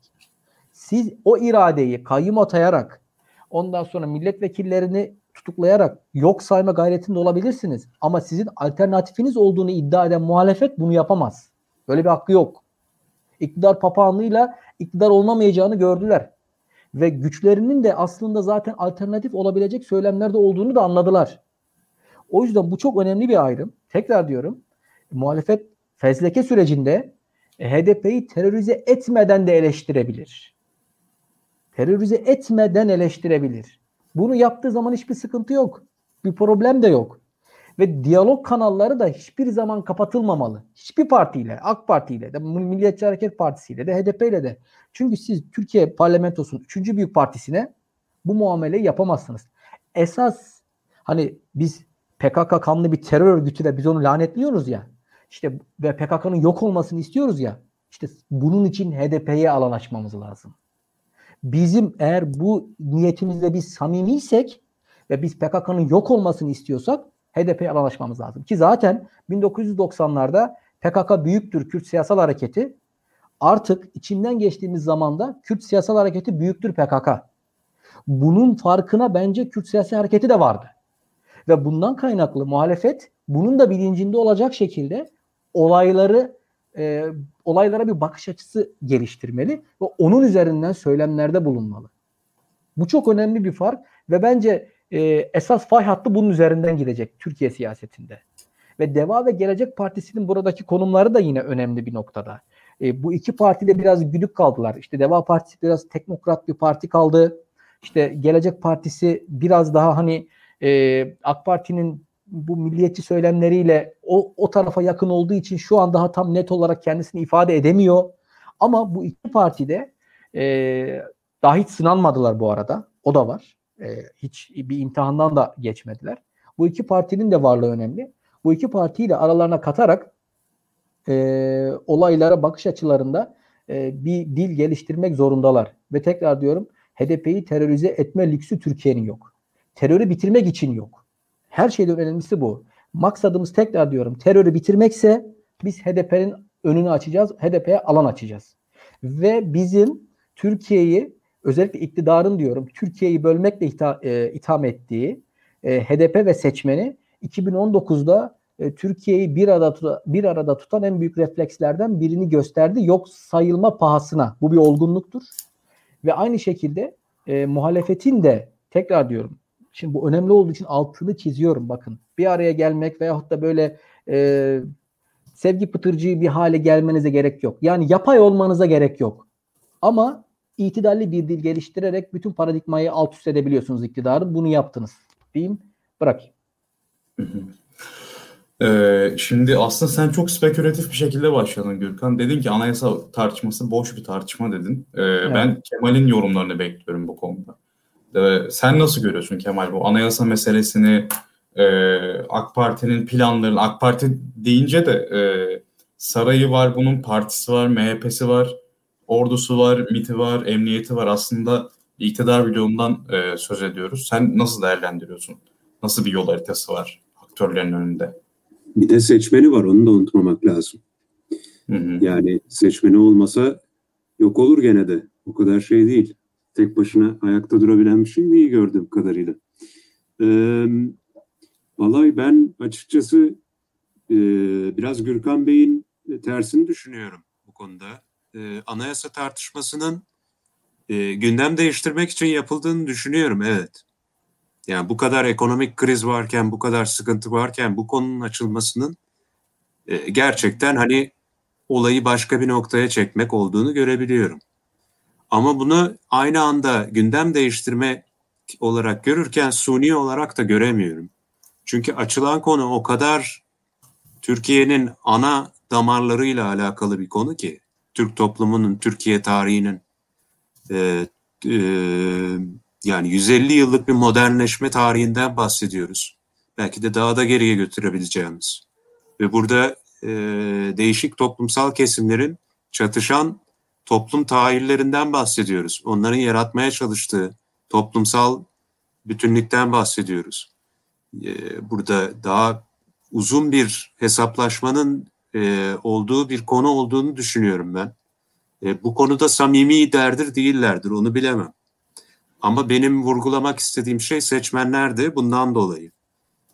Siz o iradeyi kayyum atayarak ondan sonra milletvekillerini tutuklayarak yok sayma gayretinde olabilirsiniz. Ama sizin alternatifiniz olduğunu iddia eden muhalefet bunu yapamaz. Böyle bir hakkı yok. İktidar papağanlığıyla iktidar olmamayacağını gördüler. Ve güçlerinin de aslında zaten alternatif olabilecek söylemlerde olduğunu da anladılar. O yüzden bu çok önemli bir ayrım. Tekrar diyorum muhalefet fezleke sürecinde e, HDP'yi terörize etmeden de eleştirebilir. Terörize etmeden eleştirebilir. Bunu yaptığı zaman hiçbir sıkıntı yok. Bir problem de yok. Ve diyalog kanalları da hiçbir zaman kapatılmamalı. Hiçbir partiyle, AK Parti ile de, Milliyetçi Hareket Partisi ile de, HDP ile de. Çünkü siz Türkiye parlamentosunun 3. büyük partisine bu muameleyi yapamazsınız. Esas hani biz PKK kanlı bir terör örgütü de biz onu lanetliyoruz ya. İşte ve PKK'nın yok olmasını istiyoruz ya. İşte bunun için HDP'ye alan açmamız lazım. Bizim eğer bu niyetimizde biz samimiysek ve biz PKK'nın yok olmasını istiyorsak HDP'ye alan açmamız lazım. Ki zaten 1990'larda PKK büyüktür Kürt siyasal hareketi artık içinden geçtiğimiz zamanda Kürt siyasal hareketi büyüktür PKK. Bunun farkına bence Kürt siyasi hareketi de vardı. Ve bundan kaynaklı muhalefet bunun da bilincinde olacak şekilde olayları e, olaylara bir bakış açısı geliştirmeli ve onun üzerinden söylemlerde bulunmalı. Bu çok önemli bir fark ve bence e, esas fay hattı bunun üzerinden gidecek Türkiye siyasetinde. Ve Deva ve Gelecek Partisi'nin buradaki konumları da yine önemli bir noktada. E, bu iki partide biraz güdük kaldılar. İşte Deva Partisi biraz teknokrat bir parti kaldı. İşte Gelecek Partisi biraz daha hani e, AK Parti'nin bu milliyetçi söylemleriyle o, o tarafa yakın olduğu için şu an daha tam net olarak kendisini ifade edemiyor. Ama bu iki partide e, daha hiç sınanmadılar bu arada. O da var. E, hiç bir imtihandan da geçmediler. Bu iki partinin de varlığı önemli. Bu iki partiyi de aralarına katarak e, olaylara bakış açılarında e, bir dil geliştirmek zorundalar. Ve tekrar diyorum HDP'yi terörize etme lüksü Türkiye'nin yok. Terörü bitirmek için yok. Her şeyden önemlisi bu. Maksadımız tekrar diyorum terörü bitirmekse biz HDP'nin önünü açacağız. HDP'ye alan açacağız. Ve bizim Türkiye'yi özellikle iktidarın diyorum Türkiye'yi bölmekle itham, e, itham ettiği e, HDP ve seçmeni 2019'da e, Türkiye'yi bir arada bir arada tutan en büyük reflekslerden birini gösterdi. Yok sayılma pahasına. Bu bir olgunluktur. Ve aynı şekilde e, muhalefetin de tekrar diyorum. Şimdi bu önemli olduğu için altını çiziyorum bakın. Bir araya gelmek veyahut da böyle e, sevgi pıtırcığı bir hale gelmenize gerek yok. Yani yapay olmanıza gerek yok. Ama itidalli bir dil geliştirerek bütün paradigmayı alt üst edebiliyorsunuz iktidarın. Bunu yaptınız. Diyeyim bırakayım. Ee, şimdi aslında sen çok spekülatif bir şekilde başladın Gürkan. Dedin ki anayasa tartışması boş bir tartışma dedin. Ee, evet. Ben Kemal'in yorumlarını bekliyorum bu konuda. Ee, sen nasıl görüyorsun Kemal bu anayasa meselesini? E, AK Parti'nin planlarını, AK Parti deyince de e, sarayı var, bunun partisi var, MHP'si var, ordusu var, MIT'i var, emniyeti var. Aslında iktidar bloğundan e, söz ediyoruz. Sen nasıl değerlendiriyorsun? Nasıl bir yol haritası var aktörlerin önünde? Bir de seçmeni var onu da unutmamak lazım. Hı hı. Yani seçmeni olmasa yok olur gene de. O kadar şey değil. Tek başına ayakta durabilen bir şey değil gördüğüm kadarıyla. Ee, vallahi ben açıkçası e, biraz Gürkan Bey'in tersini düşünüyorum bu konuda. Ee, anayasa tartışmasının e, gündem değiştirmek için yapıldığını düşünüyorum evet. Yani bu kadar ekonomik kriz varken, bu kadar sıkıntı varken bu konunun açılmasının e, gerçekten hani olayı başka bir noktaya çekmek olduğunu görebiliyorum. Ama bunu aynı anda gündem değiştirme olarak görürken suni olarak da göremiyorum. Çünkü açılan konu o kadar Türkiye'nin ana damarlarıyla alakalı bir konu ki Türk toplumunun, Türkiye tarihinin e, e, yani 150 yıllık bir modernleşme tarihinden bahsediyoruz. Belki de daha da geriye götürebileceğimiz. Ve burada e, değişik toplumsal kesimlerin çatışan toplum tahillerinden bahsediyoruz. Onların yaratmaya çalıştığı toplumsal bütünlükten bahsediyoruz. E, burada daha uzun bir hesaplaşmanın e, olduğu bir konu olduğunu düşünüyorum ben. E, bu konuda samimi derdir değillerdir onu bilemem. Ama benim vurgulamak istediğim şey seçmenlerdi bundan dolayı.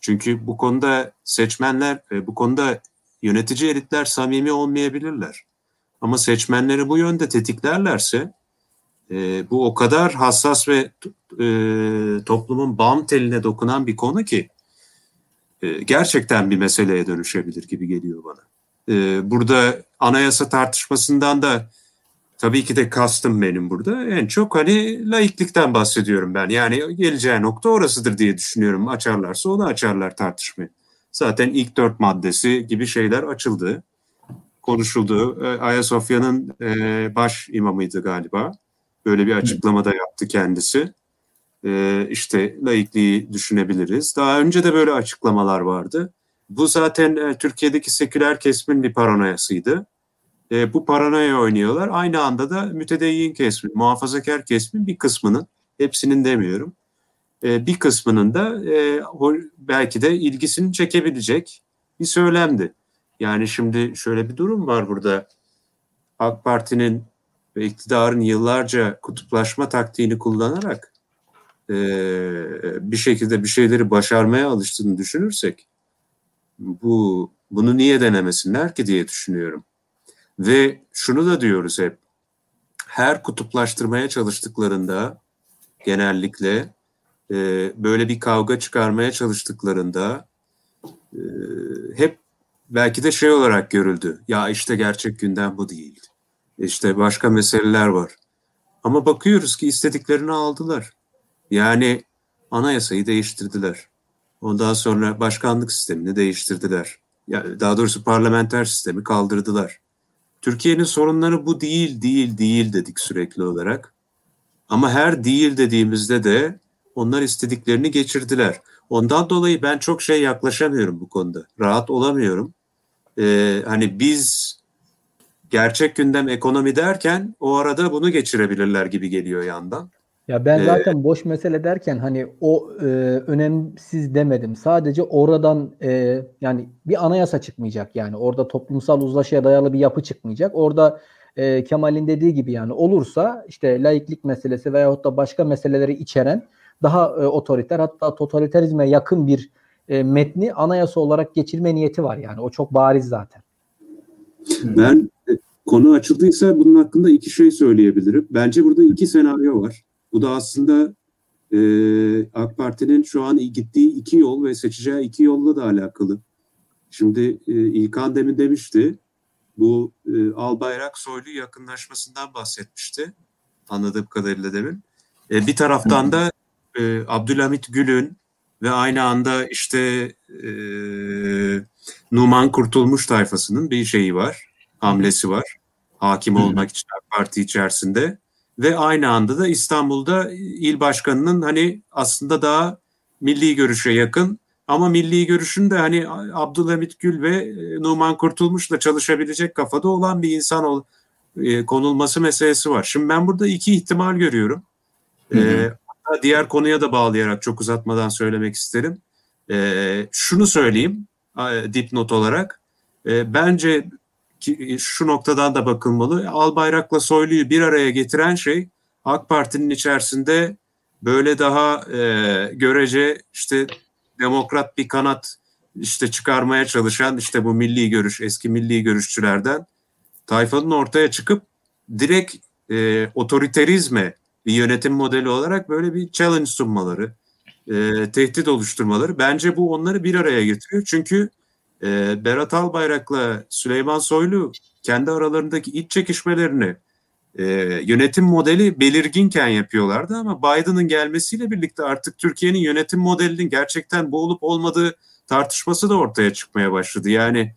Çünkü bu konuda seçmenler, e, bu konuda yönetici elitler samimi olmayabilirler. Ama seçmenleri bu yönde tetiklerlerse e, bu o kadar hassas ve e, toplumun bam teline dokunan bir konu ki e, gerçekten bir meseleye dönüşebilir gibi geliyor bana. E, burada anayasa tartışmasından da tabii ki de kastım benim burada. En çok hani laiklikten bahsediyorum ben. Yani geleceği nokta orasıdır diye düşünüyorum. Açarlarsa onu açarlar tartışmayı. Zaten ilk dört maddesi gibi şeyler açıldı, konuşuldu. E, Ayasofya'nın e, baş imamıydı galiba. Böyle bir açıklama da yaptı kendisi. E, işte laikliği düşünebiliriz. Daha önce de böyle açıklamalar vardı. Bu zaten e, Türkiye'deki seküler kesimin bir paranoyasıydı. E, bu paranoya oynuyorlar. Aynı anda da mütedeyyin kesimin, muhafazakar kesimin bir kısmının, hepsinin demiyorum, e, bir kısmının da e, belki de ilgisini çekebilecek bir söylemdi. Yani şimdi şöyle bir durum var burada. AK Parti'nin ve iktidarın yıllarca kutuplaşma taktiğini kullanarak e, bir şekilde bir şeyleri başarmaya alıştığını düşünürsek bu bunu niye denemesinler ki diye düşünüyorum. Ve şunu da diyoruz hep. Her kutuplaştırmaya çalıştıklarında genellikle e, böyle bir kavga çıkarmaya çalıştıklarında e, hep belki de şey olarak görüldü. Ya işte gerçek gündem bu değil. İşte başka meseleler var. Ama bakıyoruz ki istediklerini aldılar. Yani anayasayı değiştirdiler. Ondan sonra başkanlık sistemini değiştirdiler. Yani daha doğrusu parlamenter sistemi kaldırdılar. Türkiye'nin sorunları bu değil, değil, değil dedik sürekli olarak. Ama her değil dediğimizde de onlar istediklerini geçirdiler. Ondan dolayı ben çok şey yaklaşamıyorum bu konuda. Rahat olamıyorum. Ee, hani biz gerçek gündem ekonomi derken o arada bunu geçirebilirler gibi geliyor yandan. Ya ben ee, zaten ee, boş mesele derken hani o e, önemsiz demedim. Sadece oradan e, yani bir anayasa çıkmayacak yani. Orada toplumsal uzlaşıya dayalı bir yapı çıkmayacak. Orada e, Kemal'in dediği gibi yani olursa işte laiklik meselesi veyahut da başka meseleleri içeren daha e, otoriter hatta totaliterizme yakın bir e, metni anayasa olarak geçirme niyeti var yani. O çok bariz zaten. Ben e, konu açıldıysa bunun hakkında iki şey söyleyebilirim. Bence burada iki senaryo var. Bu da aslında e, AK Parti'nin şu an gittiği iki yol ve seçeceği iki yolla da alakalı. Şimdi e, İlkan demin demişti. Bu e, Albayrak Soylu yakınlaşmasından bahsetmişti. Anladığım kadarıyla demin. E, bir taraftan da e, Abdülhamit Gül'ün ve aynı anda işte e, Numan Kurtulmuş tayfasının bir şeyi var, hamlesi var. Hakim olmak için AK Parti içerisinde ve aynı anda da İstanbul'da il başkanının hani aslında daha milli görüşe yakın ama milli görüşün de hani Abdülhamit Gül ve e, Numan Kurtulmuş'la çalışabilecek kafada olan bir insan ol, e, konulması meselesi var. Şimdi ben burada iki ihtimal görüyorum. Hı hı. E, diğer konuya da bağlayarak çok uzatmadan söylemek isterim. E, şunu söyleyeyim e, dipnot olarak. E, bence ki, şu noktadan da bakılmalı. Albayrak'la Soylu'yu bir araya getiren şey AK Parti'nin içerisinde böyle daha e, görece işte demokrat bir kanat işte çıkarmaya çalışan işte bu milli görüş eski milli görüşçülerden tayfanın ortaya çıkıp direkt e, otoriterizme bir yönetim modeli olarak böyle bir challenge sunmaları. e, tehdit oluşturmaları. Bence bu onları bir araya getiriyor. Çünkü e, Berat Albayrak'la Süleyman Soylu kendi aralarındaki iç çekişmelerini e, yönetim modeli belirginken yapıyorlardı ama Biden'ın gelmesiyle birlikte artık Türkiye'nin yönetim modelinin gerçekten bu olup olmadığı tartışması da ortaya çıkmaya başladı. Yani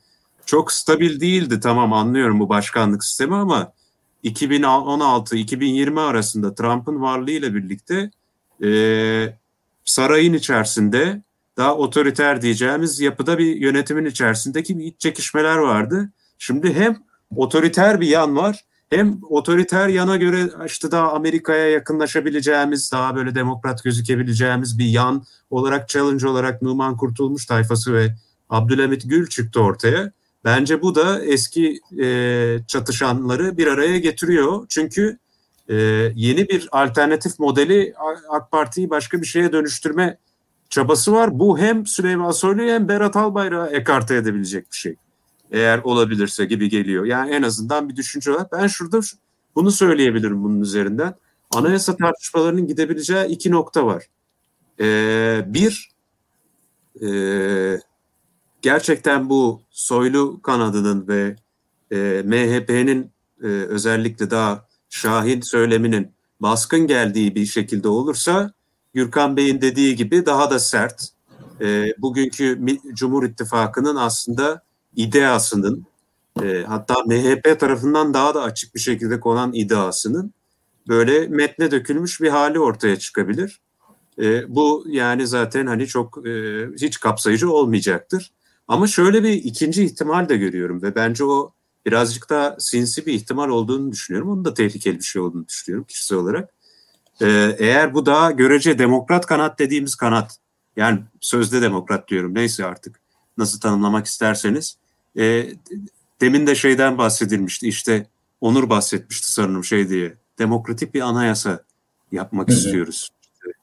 çok stabil değildi tamam anlıyorum bu başkanlık sistemi ama 2016-2020 arasında Trump'ın varlığıyla birlikte e, sarayın içerisinde daha otoriter diyeceğimiz yapıda bir yönetimin içerisindeki bir iç çekişmeler vardı. Şimdi hem otoriter bir yan var hem otoriter yana göre işte daha Amerika'ya yakınlaşabileceğimiz, daha böyle demokrat gözükebileceğimiz bir yan olarak challenge olarak Numan Kurtulmuş tayfası ve Abdülhamit Gül çıktı ortaya. Bence bu da eski e, çatışanları bir araya getiriyor. Çünkü e, yeni bir alternatif modeli AK Parti'yi başka bir şeye dönüştürme çabası var. Bu hem Süleyman Soylu'yu hem Berat Albayrak'ı ekarte edebilecek bir şey. Eğer olabilirse gibi geliyor. Yani en azından bir düşünce olarak. Ben şurada bunu söyleyebilirim bunun üzerinden. Anayasa tartışmalarının gidebileceği iki nokta var. Ee, bir, e, gerçekten bu soylu kanadının ve e, MHP'nin e, özellikle daha Şahin söyleminin baskın geldiği bir şekilde olursa Gürkan Bey'in dediği gibi daha da sert. E, bugünkü Cumhur İttifakı'nın aslında ideasının e, hatta MHP tarafından daha da açık bir şekilde konan ideasının böyle metne dökülmüş bir hali ortaya çıkabilir. E, bu yani zaten hani çok e, hiç kapsayıcı olmayacaktır. Ama şöyle bir ikinci ihtimal de görüyorum ve bence o birazcık daha sinsi bir ihtimal olduğunu düşünüyorum. Onun da tehlikeli bir şey olduğunu düşünüyorum kişisel olarak. Ee, eğer bu daha görece demokrat kanat dediğimiz kanat, yani sözde demokrat diyorum neyse artık nasıl tanımlamak isterseniz. E, demin de şeyden bahsedilmişti işte Onur bahsetmişti sanırım şey diye. Demokratik bir anayasa yapmak Hı-hı. istiyoruz,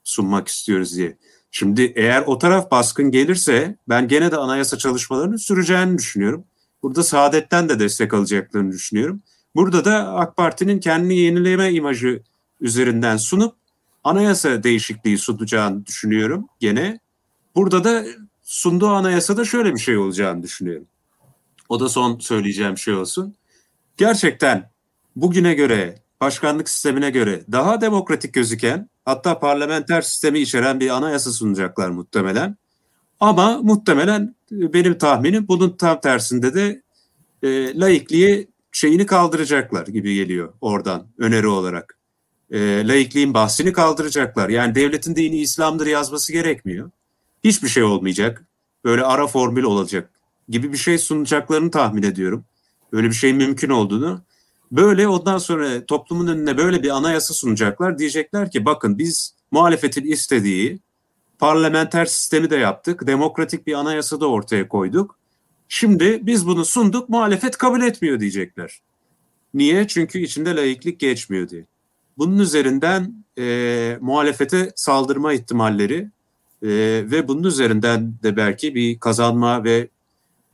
sunmak istiyoruz diye. Şimdi eğer o taraf baskın gelirse ben gene de anayasa çalışmalarının süreceğini düşünüyorum. Burada Saadet'ten de destek alacaklarını düşünüyorum. Burada da AK Parti'nin kendini yenileme imajı üzerinden sunup anayasa değişikliği sunacağını düşünüyorum gene. Burada da sunduğu anayasada şöyle bir şey olacağını düşünüyorum. O da son söyleyeceğim şey olsun. Gerçekten bugüne göre, başkanlık sistemine göre daha demokratik gözüken hatta parlamenter sistemi içeren bir anayasa sunacaklar muhtemelen. Ama muhtemelen benim tahminim bunun tam tersinde de e, laikliği şeyini kaldıracaklar gibi geliyor oradan öneri olarak. E, laikliğin bahsini kaldıracaklar. Yani devletin dini İslam'dır yazması gerekmiyor. Hiçbir şey olmayacak. Böyle ara formül olacak gibi bir şey sunacaklarını tahmin ediyorum. Böyle bir şey mümkün olduğunu. Böyle ondan sonra toplumun önüne böyle bir anayasa sunacaklar. Diyecekler ki bakın biz muhalefetin istediği parlamenter sistemi de yaptık. Demokratik bir anayasa da ortaya koyduk. Şimdi biz bunu sunduk muhalefet kabul etmiyor diyecekler. Niye? Çünkü içinde laiklik geçmiyor diye. Bunun üzerinden e, muhalefete saldırma ihtimalleri e, ve bunun üzerinden de belki bir kazanma ve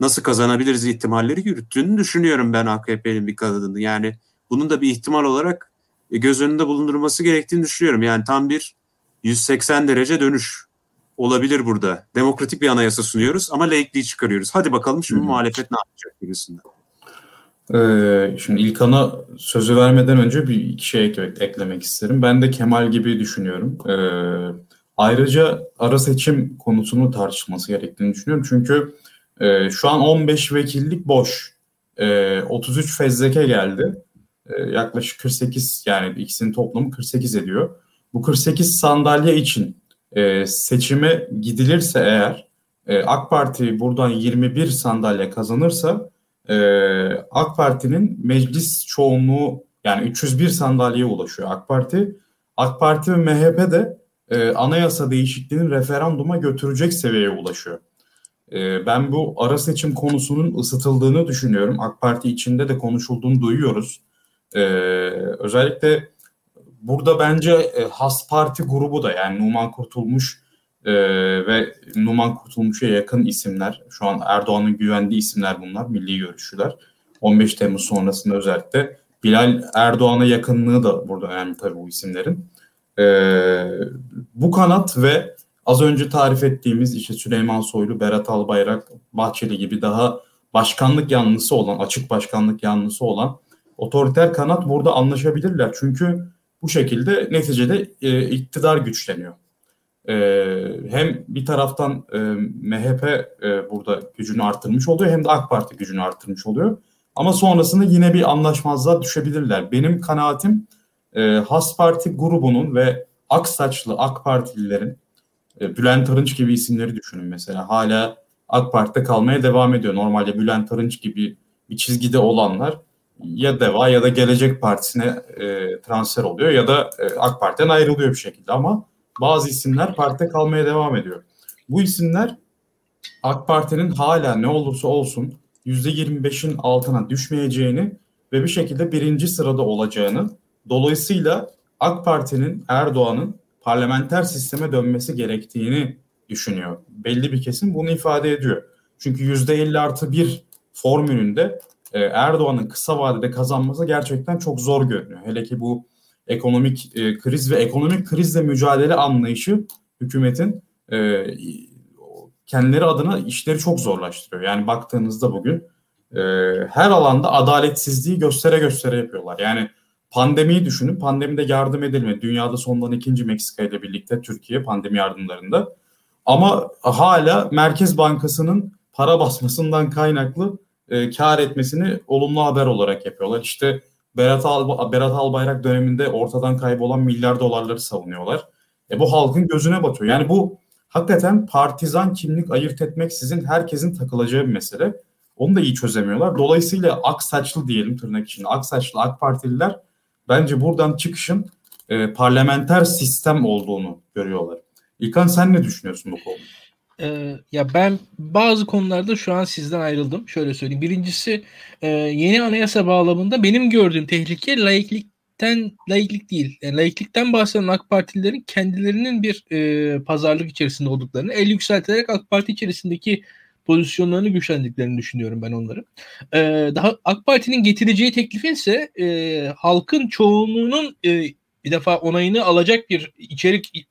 nasıl kazanabiliriz ihtimalleri yürüttüğünü düşünüyorum ben AKP'nin bir kadını. Yani bunun da bir ihtimal olarak göz önünde bulundurulması gerektiğini düşünüyorum. Yani tam bir 180 derece dönüş olabilir burada. Demokratik bir anayasa sunuyoruz ama laikliği çıkarıyoruz. Hadi bakalım şimdi Hı-hı. muhalefet ne yapacak gibisinden. Ee, şimdi İlkan'a sözü vermeden önce bir iki şey eklemek isterim. Ben de Kemal gibi düşünüyorum. Ee, ayrıca ara seçim konusunu tartışılması gerektiğini düşünüyorum. Çünkü e, şu an 15 vekillik boş. E, 33 fezleke geldi. E, yaklaşık 48 yani ikisinin toplamı 48 ediyor. Bu 48 sandalye için e, seçime gidilirse eğer e, AK Parti buradan 21 sandalye kazanırsa e, AK Parti'nin meclis çoğunluğu yani 301 sandalyeye ulaşıyor AK Parti. AK Parti ve MHP de e, anayasa değişikliğinin referanduma götürecek seviyeye ulaşıyor. E, ben bu ara seçim konusunun ısıtıldığını düşünüyorum. AK Parti içinde de konuşulduğunu duyuyoruz. E, özellikle burada bence e, Has Parti grubu da yani Numan Kurtulmuş e, ve Numan Kurtulmuş'a yakın isimler. Şu an Erdoğan'ın güvendiği isimler bunlar, milli görüşçüler. 15 Temmuz sonrasında özellikle Bilal Erdoğan'a yakınlığı da burada önemli tabii bu isimlerin. E, bu kanat ve az önce tarif ettiğimiz işte Süleyman Soylu, Berat Albayrak, Bahçeli gibi daha başkanlık yanlısı olan, açık başkanlık yanlısı olan otoriter kanat burada anlaşabilirler. Çünkü bu şekilde neticede e, iktidar güçleniyor. E, hem bir taraftan e, MHP e, burada gücünü arttırmış oluyor hem de AK Parti gücünü arttırmış oluyor. Ama sonrasında yine bir anlaşmazlığa düşebilirler. Benim kanaatim e, Has Parti grubunun ve Aksaçlı AK Partililerin e, Bülent Arınç gibi isimleri düşünün mesela. Hala AK Parti'de kalmaya devam ediyor. Normalde Bülent Arınç gibi bir çizgide olanlar ya DEVA ya da Gelecek Partisi'ne e, transfer oluyor ya da e, AK Parti'den ayrılıyor bir şekilde ama bazı isimler partide kalmaya devam ediyor. Bu isimler AK Parti'nin hala ne olursa olsun %25'in altına düşmeyeceğini ve bir şekilde birinci sırada olacağını dolayısıyla AK Parti'nin Erdoğan'ın parlamenter sisteme dönmesi gerektiğini düşünüyor. Belli bir kesim bunu ifade ediyor. Çünkü %50 artı bir formülünde e, Erdoğan'ın kısa vadede kazanması gerçekten çok zor görünüyor. Hele ki bu ekonomik e, kriz ve ekonomik krizle mücadele anlayışı hükümetin e, kendileri adına işleri çok zorlaştırıyor. Yani baktığınızda bugün e, her alanda adaletsizliği göstere göstere yapıyorlar. Yani pandemiyi düşünün. Pandemide yardım edilmedi. Dünyada sondan ikinci Meksika ile birlikte Türkiye pandemi yardımlarında. Ama hala Merkez Bankası'nın para basmasından kaynaklı e, kar etmesini olumlu haber olarak yapıyorlar. İşte Berat, Al Berat Albayrak döneminde ortadan kaybolan milyar dolarları savunuyorlar. E, bu halkın gözüne batıyor. Yani bu hakikaten partizan kimlik ayırt etmek sizin herkesin takılacağı bir mesele. Onu da iyi çözemiyorlar. Dolayısıyla ak saçlı diyelim tırnak içinde. Ak saçlı AK Partililer bence buradan çıkışın e, parlamenter sistem olduğunu görüyorlar. İlkan sen ne düşünüyorsun bu konuda? Ee, ya ben bazı konularda şu an sizden ayrıldım. Şöyle söyleyeyim. Birincisi e, yeni anayasa bağlamında benim gördüğüm tehlike laiklikten laiklik değil. Yani laiklikten bahseden AK Partililerin kendilerinin bir e, pazarlık içerisinde olduklarını el yükselterek AK Parti içerisindeki pozisyonlarını güçlendiklerini düşünüyorum ben onları. Ee, daha AK Parti'nin getireceği teklifin ise e, halkın çoğunluğunun e, bir defa onayını alacak bir içerik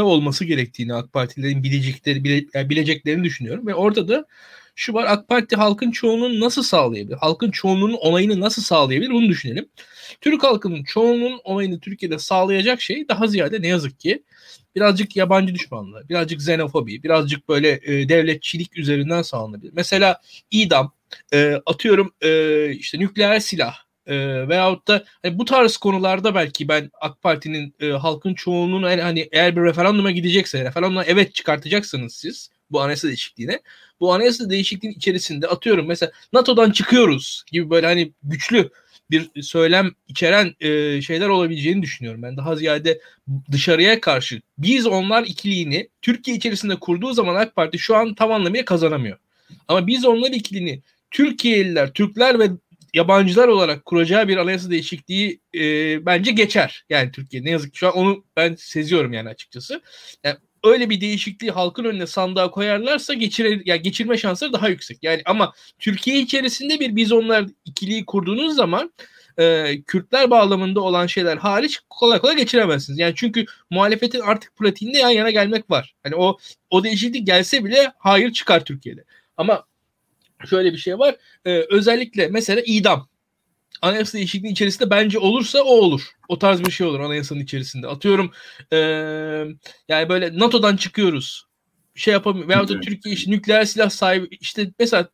olması gerektiğini AK Partilerin bilecekleri bile, yani bileceklerini düşünüyorum ve orada da şu var AK Parti halkın çoğunluğunu nasıl sağlayabilir? Halkın çoğunluğunun onayını nasıl sağlayabilir? Bunu düşünelim. Türk halkının çoğunluğunun onayını Türkiye'de sağlayacak şey daha ziyade ne yazık ki birazcık yabancı düşmanlığı, birazcık xenofobi, birazcık böyle e, devletçilik üzerinden sağlanabilir. Mesela idam, e, atıyorum e, işte nükleer silah, e, veyahut da hani bu tarz konularda belki ben AK Parti'nin e, halkın çoğunluğunu yani hani eğer bir referanduma gidecekse referanduma evet çıkartacaksınız siz bu anayasa değişikliğine. Bu anayasa değişikliğinin içerisinde atıyorum mesela NATO'dan çıkıyoruz gibi böyle hani güçlü bir söylem içeren e, şeyler olabileceğini düşünüyorum. Ben daha ziyade dışarıya karşı biz onlar ikiliğini Türkiye içerisinde kurduğu zaman AK Parti şu an tam anlamıyla kazanamıyor. Ama biz onlar ikiliğini Türkiye'liler, Türkler ve yabancılar olarak kuracağı bir anayasa değişikliği e, bence geçer. Yani Türkiye ne yazık ki şu an onu ben seziyorum yani açıkçası. Yani öyle bir değişikliği halkın önüne sandığa koyarlarsa geçire, yani geçirme şansları daha yüksek. Yani ama Türkiye içerisinde bir biz onlar ikiliği kurduğunuz zaman e, Kürtler bağlamında olan şeyler hariç kolay kolay geçiremezsiniz. Yani çünkü muhalefetin artık pratiğinde yan yana gelmek var. Hani o o değişiklik gelse bile hayır çıkar Türkiye'de. Ama şöyle bir şey var. Ee, özellikle mesela idam. Anayasa değişikliği içerisinde bence olursa o olur. O tarz bir şey olur anayasanın içerisinde. Atıyorum ee, yani böyle NATO'dan çıkıyoruz. Şey yapamıyor. Veyahut da Türkiye işte nükleer silah sahibi işte mesela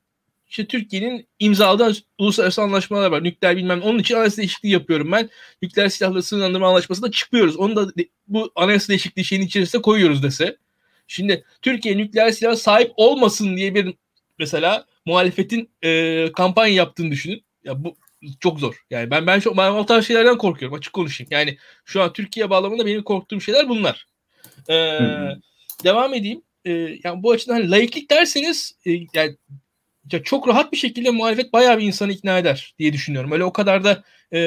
işte Türkiye'nin imzaladığı uluslararası anlaşmalar var. Nükleer bilmem onun için anayasa değişikliği yapıyorum ben. Nükleer silahları sınırlandırma anlaşmasında çıkıyoruz. Onu da bu anayasa değişikliği şeyin içerisine koyuyoruz dese. Şimdi Türkiye nükleer silah sahip olmasın diye bir mesela muhalefetin e, kampanya yaptığını düşünün. Ya bu çok zor. Yani ben ben, şu, ben o tarz şeylerden korkuyorum açık konuşayım. Yani şu an Türkiye bağlamında benim korktuğum şeyler bunlar. Ee, devam edeyim. Ee, yani bu açıdan hani laiklik derseniz e, yani ya çok rahat bir şekilde muhalefet bayağı bir insanı ikna eder diye düşünüyorum. Öyle o kadar da e,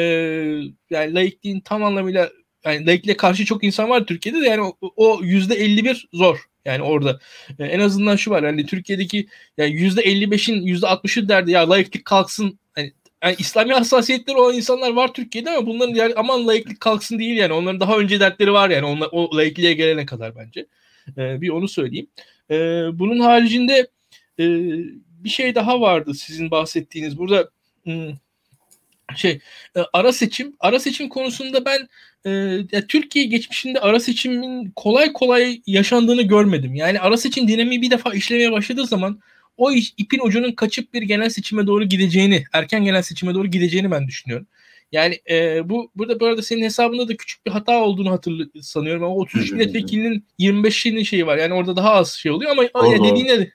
yani laikliğin tam anlamıyla yani laikliğe karşı çok insan var Türkiye'de de yani o yüzde 51 zor. Yani orada e, en azından şu var yani Türkiye'deki yani %55'in %60'ı derdi ya layıklık kalksın hani yani İslami hassasiyetleri olan insanlar var Türkiye'de ama bunların yani aman layıklık kalksın değil yani onların daha önce dertleri var yani onlar o layıklığa gelene kadar bence. E, bir onu söyleyeyim. E, bunun haricinde e, bir şey daha vardı sizin bahsettiğiniz. Burada hmm, şey e, ara seçim ara seçim konusunda ben e, Türkiye geçmişinde ara seçimin kolay kolay yaşandığını görmedim. Yani ara seçim dinamiği bir defa işlemeye başladığı zaman o iş, ipin ucunun kaçıp bir genel seçime doğru gideceğini, erken genel seçime doğru gideceğini ben düşünüyorum. Yani e, bu burada bu arada senin hesabında da küçük bir hata olduğunu hatırlı sanıyorum ama 33 milletvekilinin 25'inin şeyi var. Yani orada daha az şey oluyor ama Doğru. dediğin de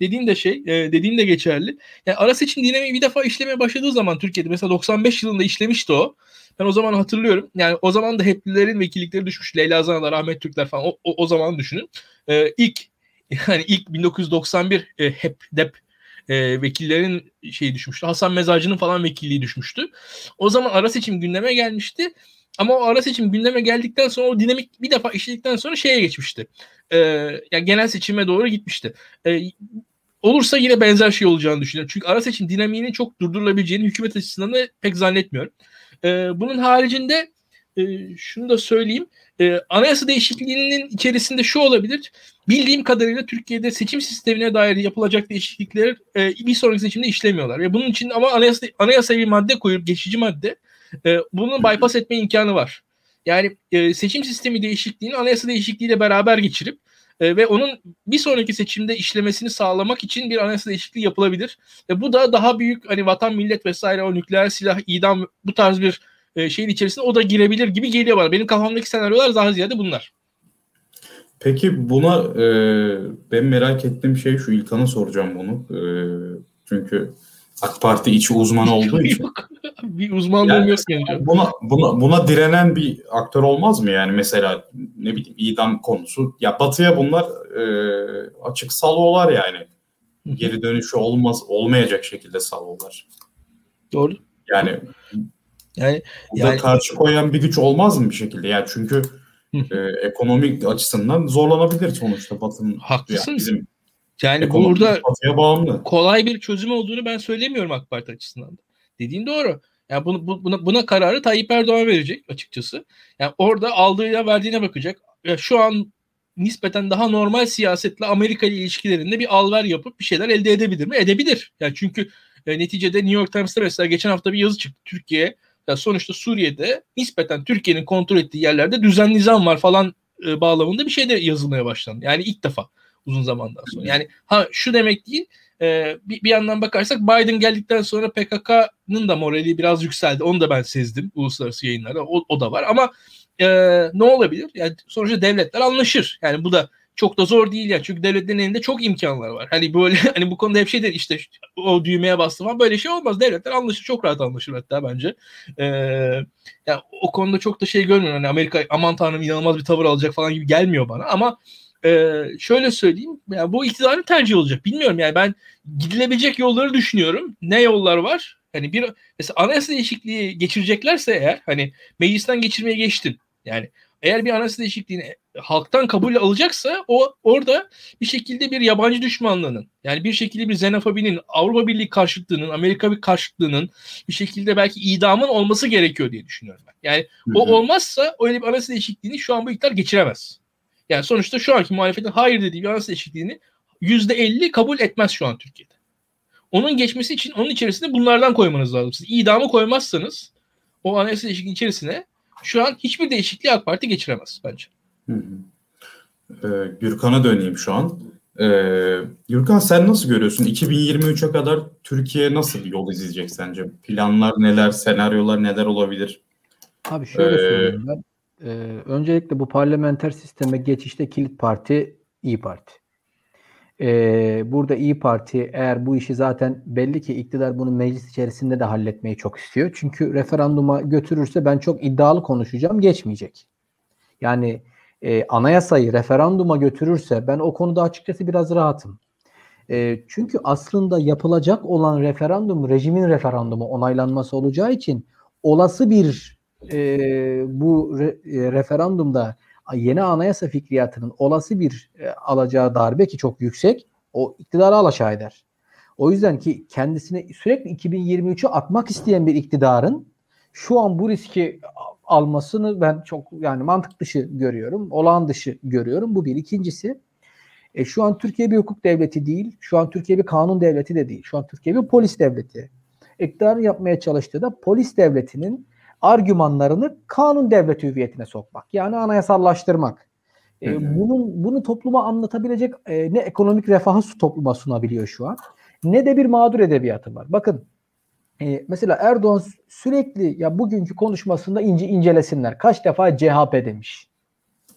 dediğin de şey, e, dediğin de geçerli. Yani ara seçim dinamiği bir defa işlemeye başladığı zaman Türkiye'de mesela 95 yılında işlemişti o. Ben o zaman hatırlıyorum. Yani o zaman da HEP'lilerin vekillikleri düşmüş. Leyla Zanalar, Ahmet Türkler falan o, o, o zaman düşünün. E, ilk [LAUGHS] yani ilk 1991 e, HEP, DEP e, vekillerin şeyi düşmüştü. Hasan Mezarcı'nın falan vekilliği düşmüştü. O zaman ara seçim gündeme gelmişti. Ama o ara seçim gündeme geldikten sonra o dinamik bir defa işledikten sonra şeye geçmişti. E, yani genel seçime doğru gitmişti. E, olursa yine benzer şey olacağını düşünüyorum. Çünkü ara seçim dinamiğinin çok durdurulabileceğini hükümet açısından da pek zannetmiyorum. E, bunun haricinde e, şunu da söyleyeyim. E, anayasa değişikliğinin içerisinde şu olabilir. Bildiğim kadarıyla Türkiye'de seçim sistemine dair yapılacak değişiklikler e, bir sonraki seçimde işlemiyorlar. Ve bunun için ama anayasa, anayasaya bir madde koyup geçici madde e, bunun bypass etme imkanı var. Yani e, seçim sistemi değişikliğini anayasa değişikliğiyle beraber geçirip e, ve onun bir sonraki seçimde işlemesini sağlamak için bir anayasa değişikliği yapılabilir. Ve bu da daha büyük hani vatan millet vesaire o nükleer silah idam bu tarz bir e, şeyin içerisinde o da girebilir gibi geliyor bana. Benim kafamdaki senaryolar daha ziyade bunlar. Peki buna e, ben merak ettiğim şey şu İlkan'a soracağım bunu. E, çünkü AK Parti içi uzmanı olduğu [LAUGHS] için. bir uzmanlığım yani, yok yani. Buna, buna, buna direnen bir aktör olmaz mı yani mesela ne bileyim idam konusu. Ya batıya bunlar e, açık salvolar yani. Geri dönüşü olmaz olmayacak şekilde salvolar. Doğru. Yani yani, yani karşı koyan bir güç olmaz mı bir şekilde? Yani çünkü e, ekonomik açısından zorlanabilir sonuçta Batı'nın. Haklısın. Yani bizim yani burada bağımlı. kolay bir çözüm olduğunu ben söylemiyorum AK Parti açısından da. Dediğin doğru. Yani bunu, bu, buna, buna kararı Tayyip Erdoğan verecek açıkçası. Yani orada aldığıyla verdiğine bakacak. Ya şu an nispeten daha normal siyasetle Amerika ile ilişkilerinde bir alver yapıp bir şeyler elde edebilir mi? Edebilir. Yani çünkü e, neticede New York Times'ta mesela geçen hafta bir yazı çıktı. Türkiye ya sonuçta Suriye'de nispeten Türkiye'nin kontrol ettiği yerlerde düzen nizam var falan e, bağlamında bir şey de yazılmaya başlandı. Yani ilk defa uzun zamandan sonra. Yani ha şu demek değil e, bir, bir yandan bakarsak Biden geldikten sonra PKK'nın da morali biraz yükseldi. Onu da ben sezdim uluslararası yayınlarda. O, o da var ama e, ne olabilir? Yani sonuçta devletler anlaşır. Yani bu da çok da zor değil yani. Çünkü devletlerin elinde çok imkanlar var. Hani böyle [LAUGHS] hani bu konuda hep şey der işte o düğmeye bastı falan böyle şey olmaz. Devletler anlaşır. Çok rahat anlaşır hatta bence. Ee, yani o konuda çok da şey görmüyorum. Hani Amerika aman tanrım inanılmaz bir tavır alacak falan gibi gelmiyor bana ama e, şöyle söyleyeyim. Yani bu iktidarın tercih olacak. Bilmiyorum yani ben gidilebilecek yolları düşünüyorum. Ne yollar var? Hani bir mesela anayasa değişikliği geçireceklerse eğer hani meclisten geçirmeye geçtin. Yani eğer bir anayasa değişikliğini halktan kabul alacaksa o orada bir şekilde bir yabancı düşmanlığının yani bir şekilde bir xenofobinin Avrupa Birliği karşıtlığının Amerika bir karşıtlığının bir şekilde belki idamın olması gerekiyor diye düşünüyorum ben. Yani Hı-hı. o olmazsa öyle bir anayasa değişikliğini şu an bu iktidar geçiremez. Yani sonuçta şu anki muhalefetin hayır dediği bir anayasa değişikliğini %50 kabul etmez şu an Türkiye'de. Onun geçmesi için onun içerisinde bunlardan koymanız lazım. Siz idamı koymazsanız o anayasa değişikliği içerisine şu an hiçbir değişikliği AK Parti geçiremez bence. Hı hı. Ee, Gürkan'a döneyim şu an. Ee, Gürkan sen nasıl görüyorsun? 2023'e kadar Türkiye nasıl bir yol izleyecek sence? Planlar neler, senaryolar neler olabilir? Abi şöyle ee, söyleyeyim ben. Ee, öncelikle bu parlamenter sisteme geçişte kilit parti İyi Parti. Ee, burada İyi Parti eğer bu işi zaten belli ki iktidar bunu meclis içerisinde de halletmeyi çok istiyor. Çünkü referanduma götürürse ben çok iddialı konuşacağım geçmeyecek. Yani e, anayasayı referanduma götürürse ben o konuda açıkçası biraz rahatım. E, çünkü aslında yapılacak olan referandum rejimin referandumu onaylanması olacağı için olası bir e, bu re, e, referandumda yeni anayasa fikriyatının olası bir e, alacağı darbe ki çok yüksek o iktidarı alaşağı eder. O yüzden ki kendisini sürekli 2023'ü atmak isteyen bir iktidarın şu an bu riski almasını ben çok yani mantık dışı görüyorum. Olağan dışı görüyorum. Bu bir. İkincisi e, şu an Türkiye bir hukuk devleti değil. Şu an Türkiye bir kanun devleti de değil. Şu an Türkiye bir polis devleti. İktidarın yapmaya çalıştığı da polis devletinin argümanlarını kanun devleti hüviyetine sokmak. Yani anayasallaştırmak. E, bunun bunu topluma anlatabilecek e, ne ekonomik refahı topluma sunabiliyor şu an ne de bir mağdur edebiyatı var. Bakın e, mesela Erdoğan sürekli ya bugünkü konuşmasında ince incelesinler. Kaç defa CHP demiş.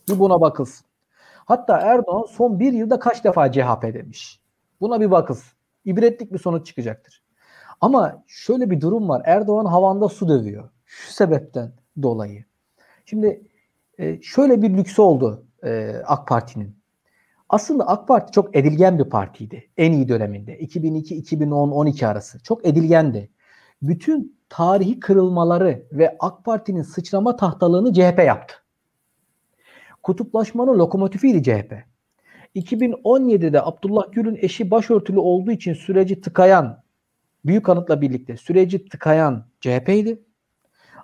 Bir buna bakılsın. Hatta Erdoğan son bir yılda kaç defa CHP demiş. Buna bir bakılsın. İbretlik bir sonuç çıkacaktır. Ama şöyle bir durum var. Erdoğan havanda su dövüyor. Şu sebepten dolayı. Şimdi e, şöyle bir lüksü oldu e, AK Parti'nin. Aslında AK Parti çok edilgen bir partiydi en iyi döneminde. 2002-2010-12 arası. Çok edilgendi. Bütün tarihi kırılmaları ve AK Parti'nin sıçrama tahtalığını CHP yaptı. Kutuplaşmanın lokomotifiydi CHP. 2017'de Abdullah Gül'ün eşi başörtülü olduğu için süreci tıkayan, büyük kanıtla birlikte süreci tıkayan CHP'ydi.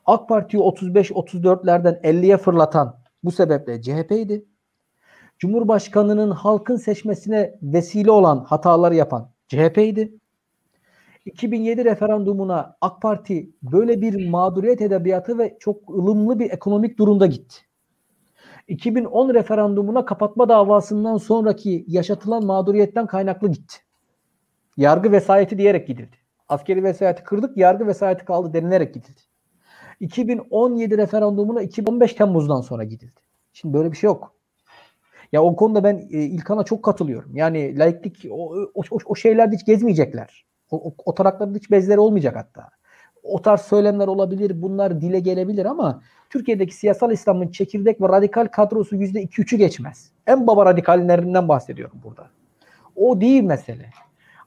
AK Parti'yi 35-34'lerden 50'ye fırlatan bu sebeple CHP'ydi. Cumhurbaşkanının halkın seçmesine vesile olan hataları yapan CHP'ydi. 2007 referandumuna AK Parti böyle bir mağduriyet edebiyatı ve çok ılımlı bir ekonomik durumda gitti. 2010 referandumuna kapatma davasından sonraki yaşatılan mağduriyetten kaynaklı gitti. Yargı vesayeti diyerek gidildi. Askeri vesayeti kırdık, yargı vesayeti kaldı denilerek gidildi. 2017 referandumuna 2015 Temmuz'dan sonra gidildi. Şimdi böyle bir şey yok. Ya o konuda ben e, İlkan'a çok katılıyorum. Yani laiklik o, o, o, şeylerde hiç gezmeyecekler. O, o, o taraklarda hiç bezleri olmayacak hatta. O tarz söylemler olabilir, bunlar dile gelebilir ama Türkiye'deki siyasal İslam'ın çekirdek ve radikal kadrosu yüzde iki üçü geçmez. En baba radikallerinden bahsediyorum burada. O değil mesele.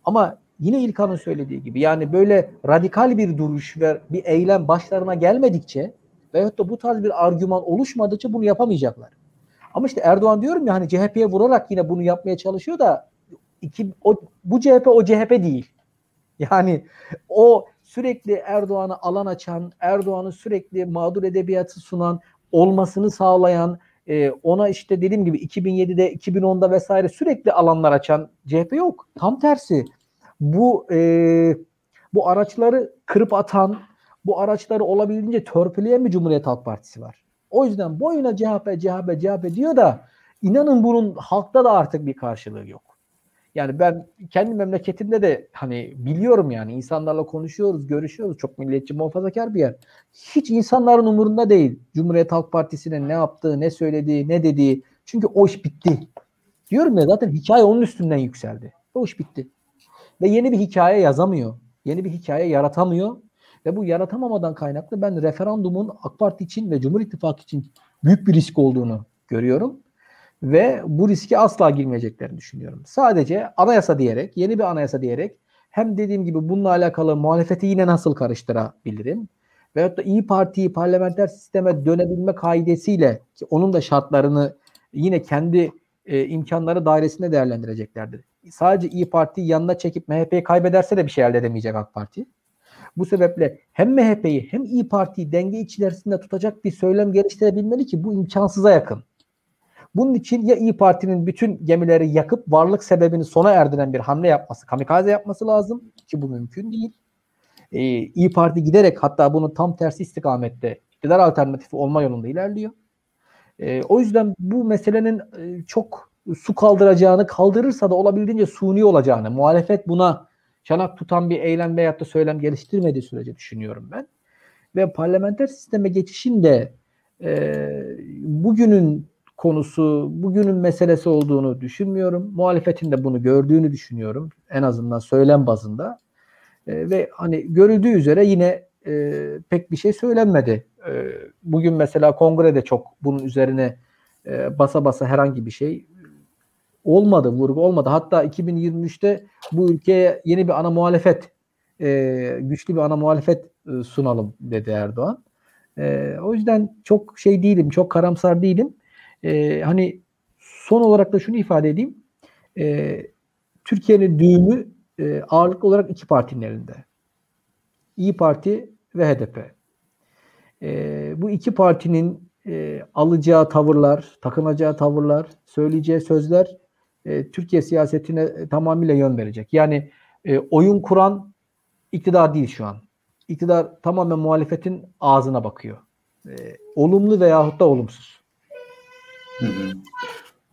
Ama yine İlkan'ın söylediği gibi yani böyle radikal bir duruş ve bir eylem başlarına gelmedikçe veyahut da bu tarz bir argüman oluşmadıkça bunu yapamayacaklar. Ama işte Erdoğan diyorum ya hani CHP'ye vurarak yine bunu yapmaya çalışıyor da iki, o, bu CHP o CHP değil. Yani o sürekli Erdoğan'a alan açan, Erdoğan'ı sürekli mağdur edebiyatı sunan, olmasını sağlayan, e, ona işte dediğim gibi 2007'de, 2010'da vesaire sürekli alanlar açan CHP yok. Tam tersi. Bu e, bu araçları kırıp atan, bu araçları olabildiğince törpüleyen bir Cumhuriyet Halk Partisi var. O yüzden boyuna CHP, CHP, CHP diyor da inanın bunun halkta da artık bir karşılığı yok. Yani ben kendi memleketimde de hani biliyorum yani insanlarla konuşuyoruz, görüşüyoruz. Çok milliyetçi, muhafazakar bir yer. Hiç insanların umurunda değil. Cumhuriyet Halk Partisi'nin ne yaptığı, ne söylediği, ne dediği. Çünkü o iş bitti. Diyorum ya zaten hikaye onun üstünden yükseldi. O iş bitti. Ve yeni bir hikaye yazamıyor. Yeni bir hikaye yaratamıyor. Ve bu yaratamamadan kaynaklı ben referandumun AK Parti için ve Cumhur İttifakı için büyük bir risk olduğunu görüyorum. Ve bu riski asla girmeyeceklerini düşünüyorum. Sadece anayasa diyerek, yeni bir anayasa diyerek hem dediğim gibi bununla alakalı muhalefeti yine nasıl karıştırabilirim? Veyahut da İyi Parti'yi parlamenter sisteme dönebilme kaidesiyle ki onun da şartlarını yine kendi e, imkanları dairesinde değerlendireceklerdir. Sadece İyi Parti'yi yanına çekip MHP'yi kaybederse de bir şey elde edemeyecek AK Parti. Bu sebeple hem MHP'yi hem İyi Parti'yi denge içerisinde tutacak bir söylem geliştirebilmeli ki bu imkansıza yakın. Bunun için ya İyi Parti'nin bütün gemileri yakıp varlık sebebini sona erdiren bir hamle yapması, kamikaze yapması lazım ki bu mümkün değil. Ee, İyi Parti giderek hatta bunun tam tersi istikamette iktidar alternatifi olma yolunda ilerliyor. Ee, o yüzden bu meselenin e, çok su kaldıracağını, kaldırırsa da olabildiğince suni olacağını, muhalefet buna çanak tutan bir eylem veyahut da söylem geliştirmediği sürece düşünüyorum ben. Ve parlamenter sisteme geçişin de e, bugünün konusu, bugünün meselesi olduğunu düşünmüyorum. Muhalefetin de bunu gördüğünü düşünüyorum. En azından söylem bazında. E, ve hani görüldüğü üzere yine e, pek bir şey söylenmedi. E, bugün mesela kongrede çok bunun üzerine e, basa basa herhangi bir şey olmadı, vurgu olmadı. Hatta 2023'te bu ülkeye yeni bir ana muhalefet, e, güçlü bir ana muhalefet e, sunalım dedi Erdoğan. E, o yüzden çok şey değilim, çok karamsar değilim. E, hani son olarak da şunu ifade edeyim. E, Türkiye'nin düğümü e, ağırlıklı olarak iki partinin elinde. İyi Parti ve HDP. e, bu iki partinin e, alacağı tavırlar, takınacağı tavırlar, söyleyeceği sözler e, Türkiye siyasetine e, tamamıyla yön verecek. Yani e, oyun kuran iktidar değil şu an. İktidar tamamen muhalefetin ağzına bakıyor. E, olumlu veyahut da olumsuz. Hı hı.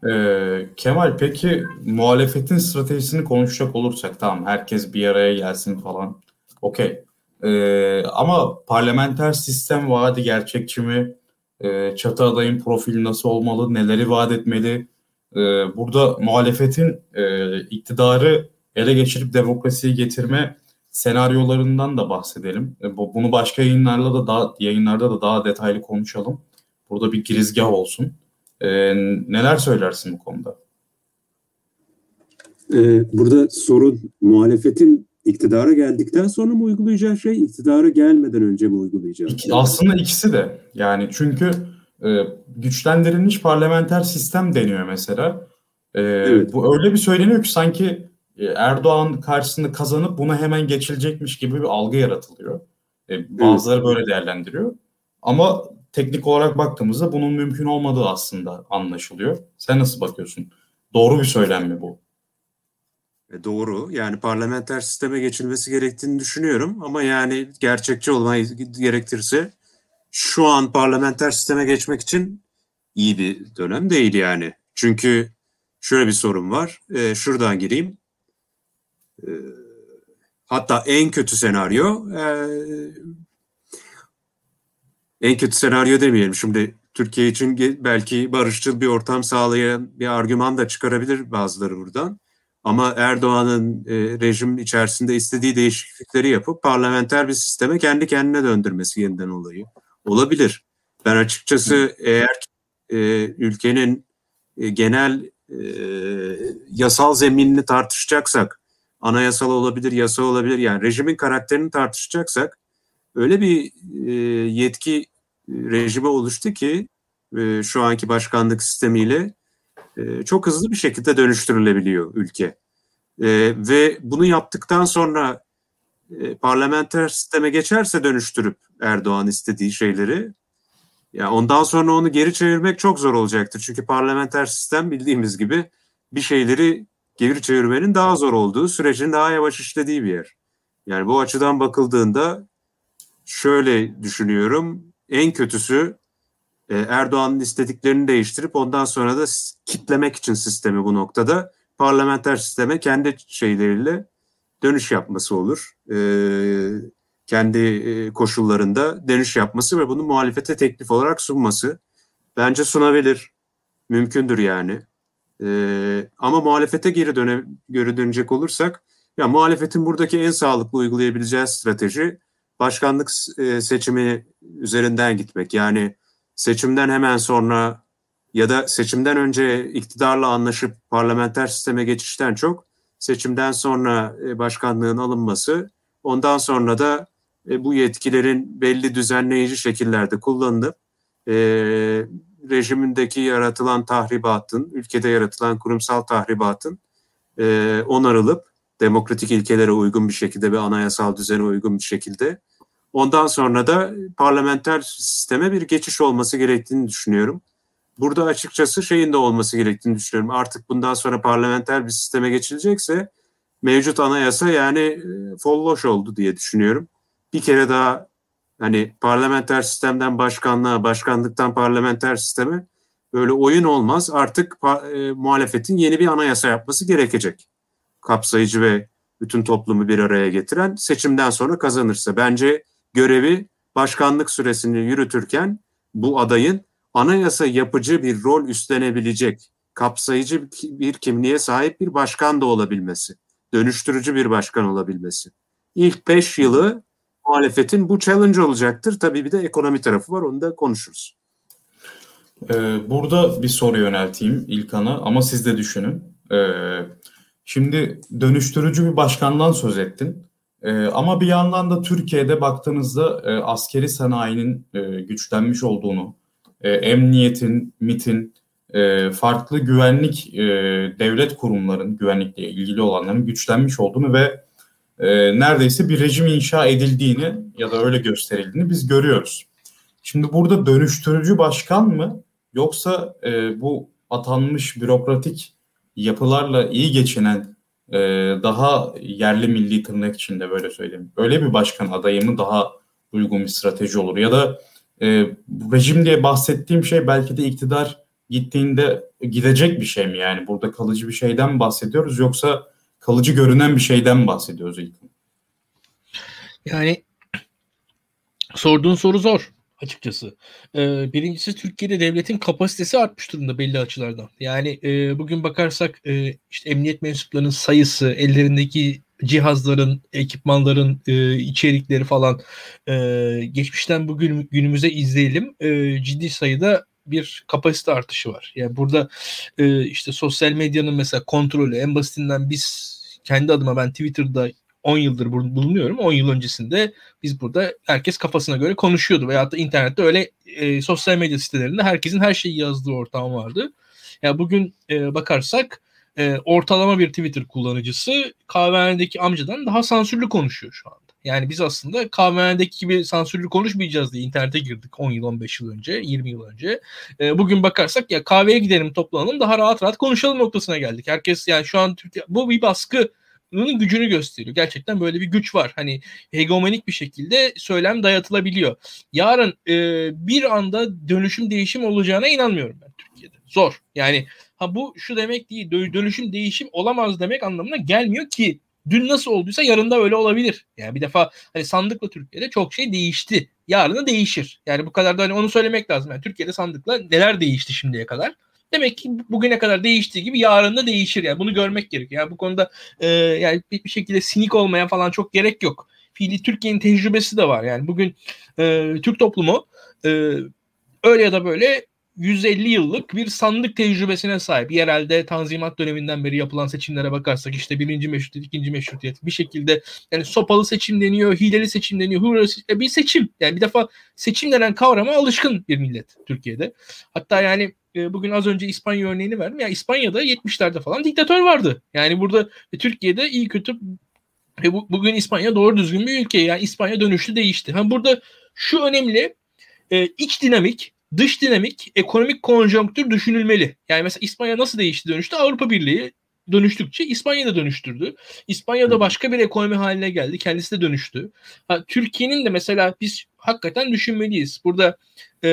Ee, Kemal peki muhalefetin stratejisini konuşacak olursak tamam herkes bir araya gelsin falan. Okey. Ee, ama parlamenter sistem vaadi gerçekçi mi? Ee, çatı adayın profili nasıl olmalı? Neleri vaat etmeli? Ee, burada muhalefetin e, iktidarı ele geçirip demokrasiyi getirme senaryolarından da bahsedelim. E, bunu başka yayınlarla da daha yayınlarda da daha detaylı konuşalım. Burada bir girizgah olsun. E, neler söylersin bu konuda? Ee, burada sorun muhalefetin iktidara geldikten sonra mı uygulayacağı şey, iktidara gelmeden önce mi uygulayacağı şey? Aslında ikisi de. Yani çünkü e, güçlendirilmiş parlamenter sistem deniyor mesela. E, evet. Bu öyle bir söyleniyor ki sanki e, Erdoğan karşısında kazanıp buna hemen geçilecekmiş gibi bir algı yaratılıyor. E, bazıları evet. böyle değerlendiriyor. Ama teknik olarak baktığımızda bunun mümkün olmadığı aslında anlaşılıyor. Sen nasıl bakıyorsun? Doğru bir söylem mi bu? E doğru. Yani parlamenter sisteme geçilmesi gerektiğini düşünüyorum. Ama yani gerçekçi olmayı gerektirse şu an parlamenter sisteme geçmek için iyi bir dönem değil yani. Çünkü şöyle bir sorun var. E, şuradan gireyim. E, hatta en kötü senaryo e, en kötü senaryo demeyelim. Şimdi Türkiye için belki barışçıl bir ortam sağlayan bir argüman da çıkarabilir bazıları buradan. Ama Erdoğan'ın e, rejim içerisinde istediği değişiklikleri yapıp parlamenter bir sisteme kendi kendine döndürmesi yeniden olayı olabilir. Ben açıkçası eğer e, ülkenin e, genel e, yasal zeminini tartışacaksak, anayasal olabilir, yasa olabilir yani rejimin karakterini tartışacaksak öyle bir e, yetki rejime oluştu ki e, şu anki başkanlık sistemiyle e, çok hızlı bir şekilde dönüştürülebiliyor ülke. E, ve bunu yaptıktan sonra e, parlamenter sisteme geçerse dönüştürüp Erdoğan istediği şeyleri ya ondan sonra onu geri çevirmek çok zor olacaktır. Çünkü parlamenter sistem bildiğimiz gibi bir şeyleri geri çevirmenin daha zor olduğu, sürecin daha yavaş işlediği bir yer. Yani bu açıdan bakıldığında şöyle düşünüyorum. En kötüsü e, Erdoğan'ın istediklerini değiştirip ondan sonra da kitlemek için sistemi bu noktada parlamenter sisteme kendi şeyleriyle dönüş yapması olur. E, kendi e, koşullarında dönüş yapması ve bunu muhalefete teklif olarak sunması. Bence sunabilir. Mümkündür yani. ama muhalefete geri, döne, geri dönecek olursak ya muhalefetin buradaki en sağlıklı uygulayabileceği strateji başkanlık e, seçimi üzerinden gitmek. Yani seçimden hemen sonra ya da seçimden önce iktidarla anlaşıp parlamenter sisteme geçişten çok seçimden sonra e, başkanlığın alınması, ondan sonra da e, bu yetkilerin belli düzenleyici şekillerde kullanılıp rejimindeki yaratılan tahribatın, ülkede yaratılan kurumsal tahribatın onarılıp demokratik ilkelere uygun bir şekilde ve anayasal düzene uygun bir şekilde. Ondan sonra da parlamenter sisteme bir geçiş olması gerektiğini düşünüyorum. Burada açıkçası şeyin de olması gerektiğini düşünüyorum. Artık bundan sonra parlamenter bir sisteme geçilecekse mevcut anayasa yani e, folloş oldu diye düşünüyorum. Bir kere daha hani parlamenter sistemden başkanlığa, başkanlıktan parlamenter sisteme böyle oyun olmaz. Artık e, muhalefetin yeni bir anayasa yapması gerekecek kapsayıcı ve bütün toplumu bir araya getiren seçimden sonra kazanırsa. Bence görevi başkanlık süresini yürütürken bu adayın anayasa yapıcı bir rol üstlenebilecek, kapsayıcı bir kimliğe sahip bir başkan da olabilmesi, dönüştürücü bir başkan olabilmesi. İlk beş yılı muhalefetin bu challenge olacaktır. Tabii bir de ekonomi tarafı var, onu da konuşuruz. Ee, burada bir soru yönelteyim İlkan'a ama siz de düşünün. Ee, Şimdi dönüştürücü bir başkandan söz ettin. E, ama bir yandan da Türkiye'de baktığınızda e, askeri sanayinin e, güçlenmiş olduğunu, e, emniyetin, MIT'in, e, farklı güvenlik e, devlet kurumların, güvenlikle ilgili olanların güçlenmiş olduğunu ve e, neredeyse bir rejim inşa edildiğini ya da öyle gösterildiğini biz görüyoruz. Şimdi burada dönüştürücü başkan mı yoksa e, bu atanmış bürokratik yapılarla iyi geçinen e, daha yerli milli tırnak içinde böyle söyleyeyim. Öyle bir başkan adayı mı daha uygun bir strateji olur ya da e, rejim diye bahsettiğim şey belki de iktidar gittiğinde gidecek bir şey mi yani burada kalıcı bir şeyden mi bahsediyoruz yoksa kalıcı görünen bir şeyden mi bahsediyoruz ilk? Yani sorduğun soru zor açıkçası. Ee, birincisi Türkiye'de devletin kapasitesi artmış durumda belli açılardan. Yani e, bugün bakarsak e, işte emniyet mensuplarının sayısı, ellerindeki cihazların, ekipmanların e, içerikleri falan e, geçmişten bugün günümüze izleyelim. E, ciddi sayıda bir kapasite artışı var. Yani burada e, işte sosyal medyanın mesela kontrolü en basitinden biz kendi adıma ben Twitter'da 10 yıldır bulunuyorum. 10 yıl öncesinde biz burada herkes kafasına göre konuşuyordu. Veyahut da internette öyle e, sosyal medya sitelerinde herkesin her şeyi yazdığı ortam vardı. Ya yani bugün e, bakarsak e, ortalama bir Twitter kullanıcısı kahvehanedeki amcadan daha sansürlü konuşuyor şu anda. Yani biz aslında kahvehanedeki gibi sansürlü konuşmayacağız diye internete girdik 10 yıl 15 yıl önce 20 yıl önce. E, bugün bakarsak ya kahveye gidelim toplanalım daha rahat rahat konuşalım noktasına geldik. Herkes yani şu an Türkiye bu bir baskı bunun gücünü gösteriyor. Gerçekten böyle bir güç var. Hani hegemonik bir şekilde söylem dayatılabiliyor. Yarın e, bir anda dönüşüm değişim olacağına inanmıyorum ben Türkiye'de. Zor. Yani ha bu şu demek değil. Dönüşüm değişim olamaz demek anlamına gelmiyor ki dün nasıl olduysa yarın da öyle olabilir. Yani bir defa hani sandıkla Türkiye'de çok şey değişti. Yarın da değişir. Yani bu kadar da hani onu söylemek lazım. Yani Türkiye'de sandıkla neler değişti şimdiye kadar. Demek ki bugüne kadar değiştiği gibi yarın da değişir. Yani bunu görmek gerekiyor. Yani bu konuda e, yani bir şekilde sinik olmaya falan çok gerek yok. Fiili Türkiye'nin tecrübesi de var. Yani bugün e, Türk toplumu e, öyle ya da böyle 150 yıllık bir sandık tecrübesine sahip. Yerelde Tanzimat döneminden beri yapılan seçimlere bakarsak işte birinci meşrutiyet, ikinci meşrutiyet bir şekilde yani sopalı seçim deniyor, hileli seçim deniyor, hurra seçim, bir seçim. Yani bir defa seçim denen kavrama alışkın bir millet Türkiye'de. Hatta yani e, bugün az önce İspanya örneğini verdim. Ya İspanya'da 70'lerde falan diktatör vardı. Yani burada e, Türkiye'de iyi kötü e, bu, bugün İspanya doğru düzgün bir ülke. Yani İspanya dönüştü değişti. Ha burada şu önemli e, iç dinamik dış dinamik, ekonomik konjonktür düşünülmeli. Yani mesela İspanya nasıl değişti dönüştü? Avrupa Birliği dönüştükçe İspanya da dönüştürdü. İspanya da başka bir ekonomi haline geldi. Kendisi de dönüştü. Ha, Türkiye'nin de mesela biz hakikaten düşünmeliyiz. Burada e,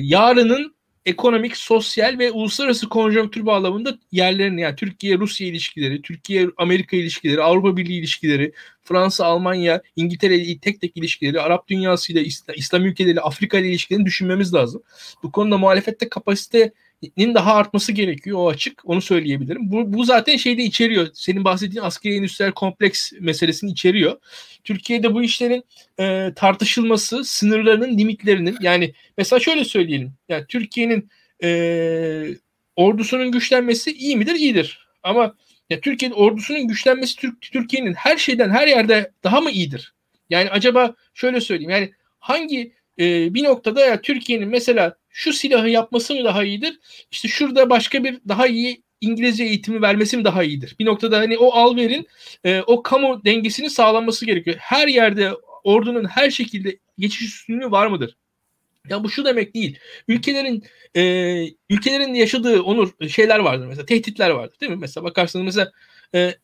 yarının ekonomik, sosyal ve uluslararası konjonktür bağlamında yerlerini yani Türkiye-Rusya ilişkileri, Türkiye-Amerika ilişkileri, Avrupa Birliği ilişkileri, Fransa, Almanya, İngiltere tek tek ilişkileri, Arap dünyasıyla, İslam ülkeleriyle, Afrika ile ilişkilerini düşünmemiz lazım. Bu konuda muhalefette kapasitenin daha artması gerekiyor. O açık. Onu söyleyebilirim. Bu, bu zaten şeyde içeriyor. Senin bahsettiğin askeri endüstriyel kompleks meselesini içeriyor. Türkiye'de bu işlerin e, tartışılması, sınırlarının, limitlerinin yani mesela şöyle söyleyelim. Yani Türkiye'nin e, ordusunun güçlenmesi iyi midir? İyidir. Ama ya Türkiye'nin ordusunun güçlenmesi Türk, Türkiye'nin her şeyden her yerde daha mı iyidir? Yani acaba şöyle söyleyeyim. Yani hangi e, bir noktada ya Türkiye'nin mesela şu silahı yapması mı daha iyidir? İşte şurada başka bir daha iyi İngilizce eğitimi vermesi mi daha iyidir? Bir noktada hani o al verin e, o kamu dengesini sağlanması gerekiyor. Her yerde ordunun her şekilde geçiş üstünlüğü var mıdır? Ya bu şu demek değil. Ülkelerin e, ülkelerin yaşadığı onur şeyler vardır mesela tehditler vardır değil mi? Mesela bakarsanız mesela e,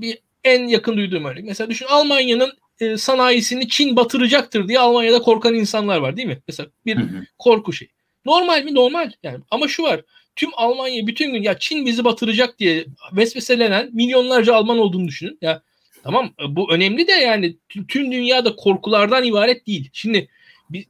bir en yakın duyduğum örnek. Mesela düşün Almanya'nın e, sanayisini Çin batıracaktır diye Almanya'da korkan insanlar var değil mi? Mesela bir korku şey. Normal mi? Normal. Yani ama şu var tüm Almanya bütün gün ya Çin bizi batıracak diye vesveselenen milyonlarca Alman olduğunu düşünün. Ya tamam bu önemli de yani tüm dünyada korkulardan ibaret değil. Şimdi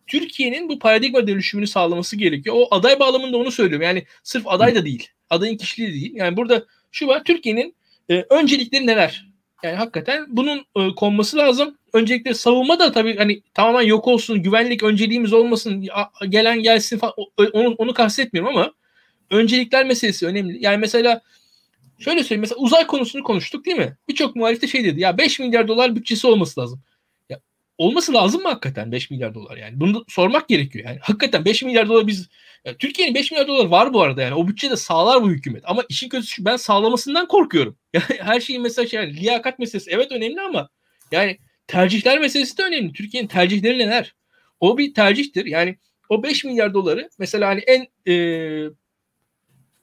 Türkiye'nin bu paradigma dönüşümünü sağlaması gerekiyor. O aday bağlamında onu söylüyorum. Yani sırf aday da değil. Adayın kişiliği değil. Yani burada şu var Türkiye'nin e, öncelikleri neler? Yani hakikaten bunun e, konması lazım. Öncelikle savunma da tabii hani tamamen yok olsun, güvenlik önceliğimiz olmasın, gelen gelsin falan onu, onu kastetmiyorum ama öncelikler meselesi önemli. Yani mesela şöyle söyleyeyim mesela uzay konusunu konuştuk değil mi? Birçok muhalif de şey dedi ya 5 milyar dolar bütçesi olması lazım. Ya olması lazım mı hakikaten 5 milyar dolar yani? Bunu sormak gerekiyor yani. Hakikaten 5 milyar dolar biz yani Türkiye'nin 5 milyar dolar var bu arada yani. O bütçede sağlar bu hükümet. Ama işin kötüsü şu ben sağlamasından korkuyorum. [LAUGHS] Yani her şeyin mesela şey yani, liyakat meselesi evet önemli ama yani tercihler meselesi de önemli. Türkiye'nin tercihleri neler? O bir tercihtir. Yani o 5 milyar doları mesela hani en e,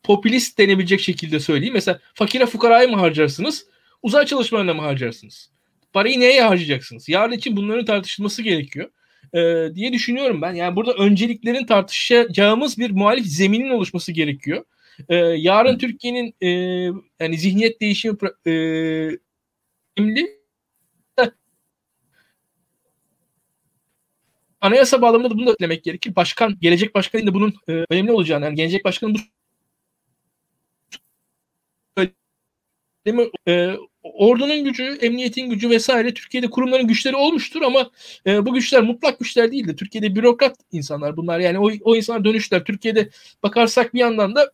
popülist denebilecek şekilde söyleyeyim. Mesela fakire fukaraya mı harcarsınız? Uzay çalışmalarına mı harcarsınız? Parayı neye harcayacaksınız? Yarın için bunların tartışılması gerekiyor. E, diye düşünüyorum ben. Yani burada önceliklerin tartışacağımız bir muhalif zeminin oluşması gerekiyor. E, yarın Türkiye'nin e, yani zihniyet değişimi e, önemli. Anayasa bağlamında da bunu da eklemek gerekir. Başkan, gelecek başkanın da bunun e, önemli olacağını, yani gelecek başkanın bu e, ordunun gücü, emniyetin gücü vesaire Türkiye'de kurumların güçleri olmuştur ama e, bu güçler mutlak güçler değildir. Türkiye'de bürokrat insanlar bunlar. Yani o, o insanlar dönüşler. Türkiye'de bakarsak bir yandan da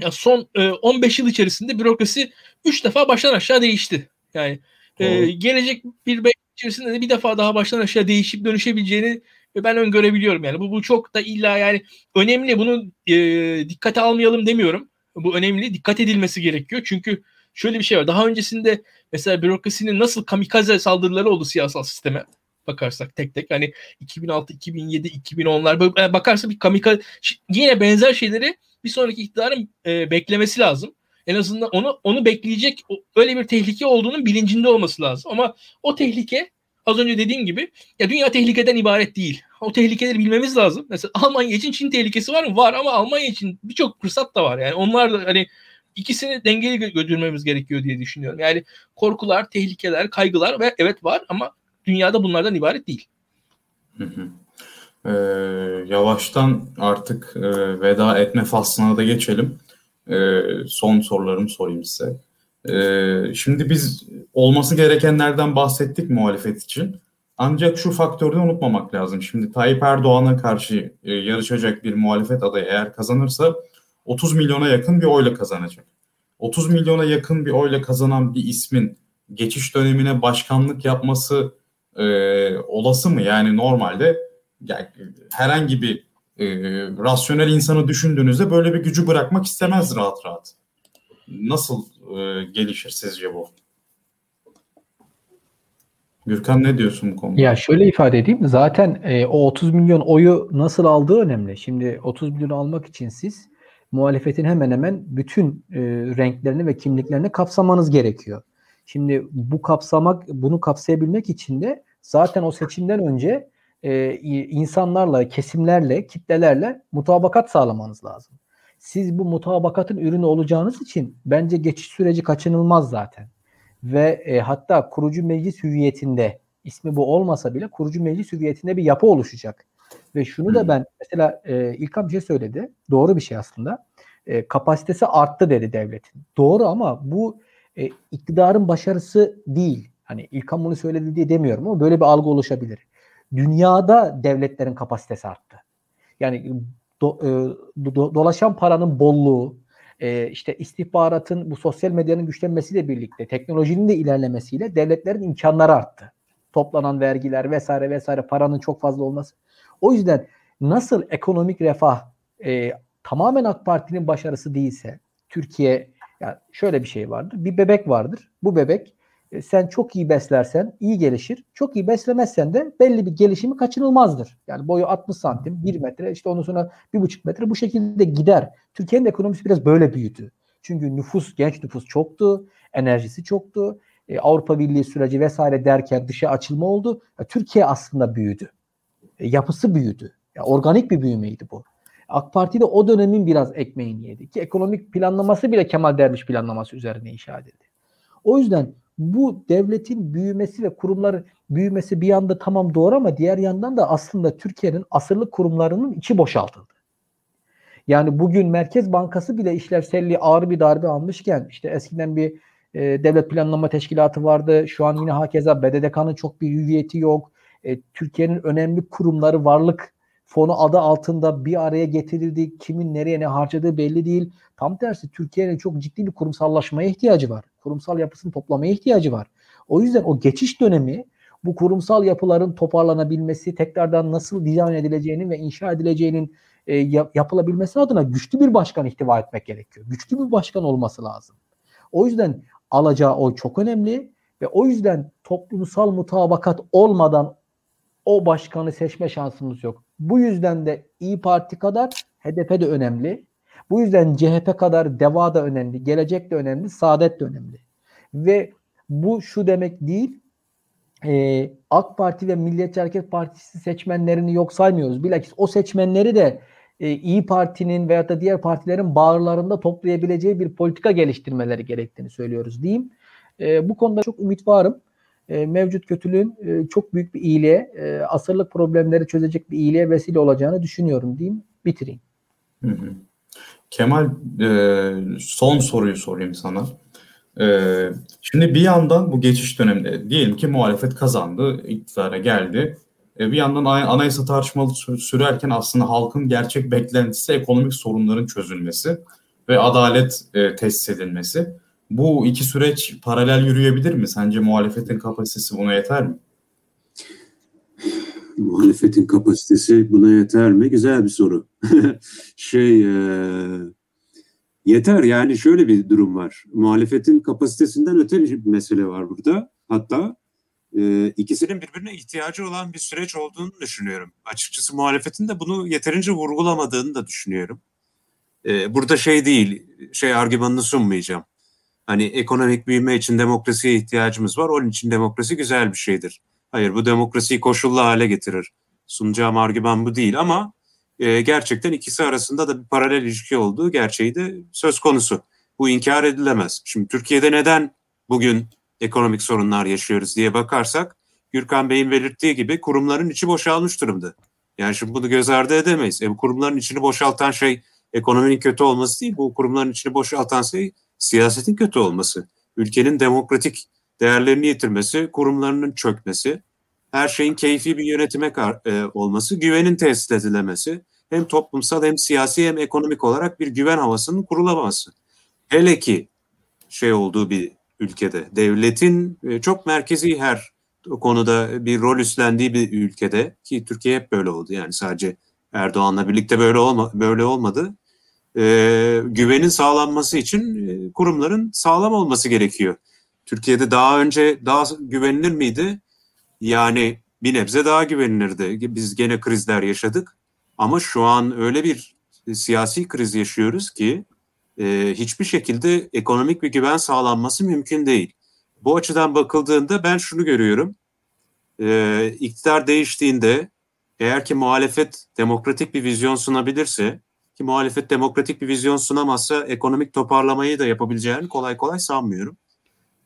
ya son e, 15 yıl içerisinde bürokrasi 3 defa baştan aşağı değişti. Yani e, gelecek bir içerisinde de bir defa daha baştan aşağı değişip dönüşebileceğini ben öngörebiliyorum. Yani bu, bu çok da illa yani önemli. Bunu e, dikkate almayalım demiyorum. Bu önemli. Dikkat edilmesi gerekiyor. Çünkü şöyle bir şey var. Daha öncesinde mesela bürokrasinin nasıl kamikaze saldırıları oldu siyasal sisteme bakarsak tek tek hani 2006, 2007, 2010'lar böyle bakarsa bir kamikaze yine benzer şeyleri bir sonraki iktidarın e, beklemesi lazım. En azından onu onu bekleyecek öyle bir tehlike olduğunun bilincinde olması lazım. Ama o tehlike az önce dediğim gibi ya dünya tehlikeden ibaret değil. O tehlikeleri bilmemiz lazım. Mesela Almanya için Çin tehlikesi var mı? Var ama Almanya için birçok fırsat da var. Yani onlar da hani ikisini dengeli götürmemiz gerekiyor diye düşünüyorum. Yani korkular, tehlikeler, kaygılar ve evet var ama dünyada bunlardan ibaret değil. Hı hı. Ee, yavaştan artık e, veda etme faslına da geçelim. E, son sorularımı sorayım size. E, şimdi biz olması gerekenlerden bahsettik muhalefet için. Ancak şu faktörü unutmamak lazım. Şimdi Tayyip Erdoğan'a karşı e, yarışacak bir muhalefet adayı eğer kazanırsa 30 milyona yakın bir oyla kazanacak. 30 milyona yakın bir oyla kazanan bir ismin geçiş dönemine başkanlık yapması e, olası mı? Yani normalde yani herhangi bir e, rasyonel insanı düşündüğünüzde böyle bir gücü bırakmak istemez rahat rahat. Nasıl e, gelişir sizce bu? Gürkan ne diyorsun bu konuda? Ya şöyle ifade edeyim. Zaten e, o 30 milyon oyu nasıl aldığı önemli. Şimdi 30 milyon almak için siz muhalefetin hemen hemen bütün e, renklerini ve kimliklerini kapsamanız gerekiyor. Şimdi bu kapsamak, bunu kapsayabilmek için de zaten o seçimden önce e, insanlarla, kesimlerle, kitlelerle mutabakat sağlamanız lazım. Siz bu mutabakatın ürünü olacağınız için bence geçiş süreci kaçınılmaz zaten. Ve e, hatta kurucu meclis hüviyetinde ismi bu olmasa bile kurucu meclis hüviyetinde bir yapı oluşacak. Ve şunu da ben mesela e, İlkan bir şey söyledi. Doğru bir şey aslında. E, kapasitesi arttı dedi devletin. Doğru ama bu e, iktidarın başarısı değil. Hani İlkan bunu söyledi diye demiyorum ama böyle bir algı oluşabilir dünyada devletlerin kapasitesi arttı. Yani do, e, do, dolaşan paranın bolluğu, e, işte istihbaratın bu sosyal medyanın güçlenmesiyle birlikte teknolojinin de ilerlemesiyle devletlerin imkanları arttı. Toplanan vergiler vesaire vesaire paranın çok fazla olması. O yüzden nasıl ekonomik refah e, tamamen AK Parti'nin başarısı değilse Türkiye yani şöyle bir şey vardır. Bir bebek vardır. Bu bebek e, sen çok iyi beslersen iyi gelişir. Çok iyi beslemezsen de belli bir gelişimi kaçınılmazdır. Yani boyu 60 santim, 1 metre, işte ondan sonra 1,5 metre bu şekilde gider. Türkiye'nin ekonomisi biraz böyle büyüdü. Çünkü nüfus, genç nüfus çoktu, enerjisi çoktu. E, Avrupa Birliği süreci vesaire derken dışa açılma oldu. E, Türkiye aslında büyüdü. Yapısı büyüdü. Ya, organik bir büyümeydi bu. AK Parti de o dönemin biraz ekmeğini yedi. Ki ekonomik planlaması bile Kemal Derviş planlaması üzerine inşa edildi. O yüzden bu devletin büyümesi ve kurumların büyümesi bir yanda tamam doğru ama diğer yandan da aslında Türkiye'nin asırlık kurumlarının içi boşaltıldı. Yani bugün Merkez Bankası bile işlevselliği ağır bir darbe almışken işte eskiden bir e, devlet planlama teşkilatı vardı. Şu an yine hakeza BDDK'nın çok bir hüviyeti yok. E, Türkiye'nin önemli kurumları varlık fonu adı altında bir araya getirildi. Kimin nereye ne harcadığı belli değil. Tam tersi Türkiye'nin çok ciddi bir kurumsallaşmaya ihtiyacı var. Kurumsal yapısını toplamaya ihtiyacı var. O yüzden o geçiş dönemi bu kurumsal yapıların toparlanabilmesi, tekrardan nasıl dizayn edileceğinin ve inşa edileceğinin e, yapılabilmesi adına güçlü bir başkan ihtiva etmek gerekiyor. Güçlü bir başkan olması lazım. O yüzden alacağı oy çok önemli ve o yüzden toplumsal mutabakat olmadan o başkanı seçme şansımız yok. Bu yüzden de İyi Parti kadar HDP de önemli. Bu yüzden CHP kadar DEVA da önemli, Gelecek de önemli, Saadet de önemli. Ve bu şu demek değil, e, AK Parti ve Milliyetçi Hareket Partisi seçmenlerini yok saymıyoruz. Bilakis o seçmenleri de e, İyi Parti'nin veya da diğer partilerin bağırlarında toplayabileceği bir politika geliştirmeleri gerektiğini söylüyoruz diyeyim. E, bu konuda çok ümit varım. E, mevcut kötülüğün e, çok büyük bir iyiliğe, e, asırlık problemleri çözecek bir iyiliğe vesile olacağını düşünüyorum diyeyim. Bitireyim. Hı hı. Kemal son soruyu sorayım sana. Şimdi bir yandan bu geçiş döneminde diyelim ki muhalefet kazandı, iktidara geldi. Bir yandan anayasa tartışmalı sürerken aslında halkın gerçek beklentisi ekonomik sorunların çözülmesi ve adalet tesis edilmesi. Bu iki süreç paralel yürüyebilir mi? Sence muhalefetin kapasitesi buna yeter mi? Muhalefetin kapasitesi buna yeter mi? Güzel bir soru. [LAUGHS] şey e, yeter yani şöyle bir durum var. Muhalefetin kapasitesinden öte bir mesele var burada. Hatta e, ikisinin birbirine ihtiyacı olan bir süreç olduğunu düşünüyorum. Açıkçası muhalefetin de bunu yeterince vurgulamadığını da düşünüyorum. E, burada şey değil, şey argümanını sunmayacağım. Hani ekonomik büyüme için demokrasiye ihtiyacımız var. Onun için demokrasi güzel bir şeydir. Hayır bu demokrasiyi koşullu hale getirir. Sunacağım argüman bu değil ama e, gerçekten ikisi arasında da bir paralel ilişki olduğu gerçeği de söz konusu. Bu inkar edilemez. Şimdi Türkiye'de neden bugün ekonomik sorunlar yaşıyoruz diye bakarsak Gürkan Bey'in belirttiği gibi kurumların içi boşalmış durumda. Yani şimdi bunu göz ardı edemeyiz. E, bu kurumların içini boşaltan şey ekonominin kötü olması değil. Bu kurumların içini boşaltan şey siyasetin kötü olması. Ülkenin demokratik değerlerini yitirmesi, kurumlarının çökmesi, her şeyin keyfi bir yönetime e, olması, güvenin tesis edilemesi, hem toplumsal hem siyasi hem ekonomik olarak bir güven havasının kurulamaması. Hele ki şey olduğu bir ülkede, devletin e, çok merkezi her konuda bir rol üstlendiği bir ülkede ki Türkiye hep böyle oldu yani sadece Erdoğan'la birlikte böyle olma, böyle olmadı. Ee, güvenin sağlanması için e, kurumların sağlam olması gerekiyor. Türkiye'de daha önce daha güvenilir miydi? Yani bir nebze daha güvenilirdi. Biz gene krizler yaşadık. Ama şu an öyle bir siyasi kriz yaşıyoruz ki e, hiçbir şekilde ekonomik bir güven sağlanması mümkün değil. Bu açıdan bakıldığında ben şunu görüyorum. E, iktidar değiştiğinde eğer ki muhalefet demokratik bir vizyon sunabilirse ki muhalefet demokratik bir vizyon sunamazsa ekonomik toparlamayı da yapabileceğini kolay kolay sanmıyorum.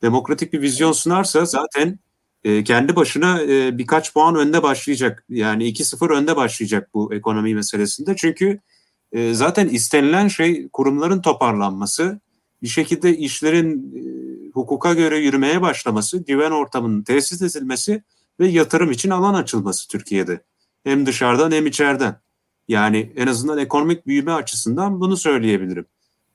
Demokratik bir vizyon sunarsa zaten e, kendi başına e, birkaç puan önde başlayacak. Yani 2-0 önde başlayacak bu ekonomi meselesinde. Çünkü e, zaten istenilen şey kurumların toparlanması, bir şekilde işlerin e, hukuka göre yürümeye başlaması, güven ortamının tesis edilmesi ve yatırım için alan açılması Türkiye'de. Hem dışarıdan hem içeriden. Yani en azından ekonomik büyüme açısından bunu söyleyebilirim.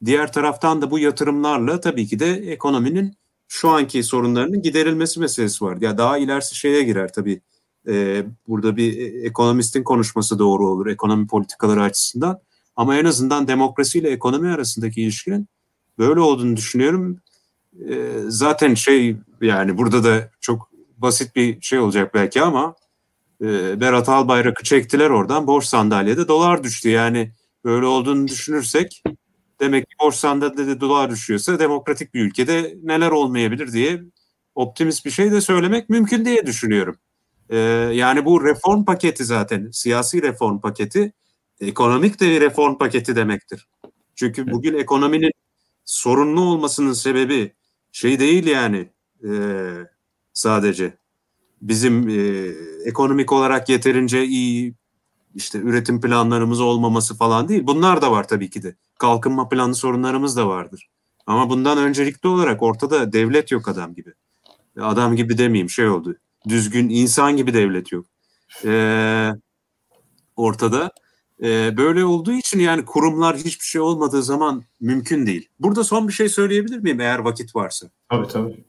Diğer taraftan da bu yatırımlarla tabii ki de ekonominin şu anki sorunlarının giderilmesi meselesi var. Ya daha ilerisi şeye girer tabii. Ee, burada bir ekonomistin konuşması doğru olur ekonomi politikaları açısından. Ama en azından demokrasi ile ekonomi arasındaki ilişkinin böyle olduğunu düşünüyorum. Ee, zaten şey yani burada da çok basit bir şey olacak belki ama e, Berat Albayrak'ı çektiler oradan borç sandalyede dolar düştü. Yani böyle olduğunu düşünürsek demek ki borç sandalyede dolar düşüyorsa demokratik bir ülkede neler olmayabilir diye optimist bir şey de söylemek mümkün diye düşünüyorum. Ee, yani bu reform paketi zaten siyasi reform paketi ekonomik de bir reform paketi demektir. Çünkü bugün ekonominin sorunlu olmasının sebebi şey değil yani e, sadece bizim e, ekonomik olarak yeterince iyi işte üretim planlarımız olmaması falan değil. Bunlar da var tabii ki de. Kalkınma planı sorunlarımız da vardır. Ama bundan öncelikli olarak ortada devlet yok adam gibi. Adam gibi demeyeyim şey oldu. Düzgün insan gibi devlet yok. Ee, ortada. Ee, böyle olduğu için yani kurumlar hiçbir şey olmadığı zaman mümkün değil. Burada son bir şey söyleyebilir miyim eğer vakit varsa? Tabii tabii.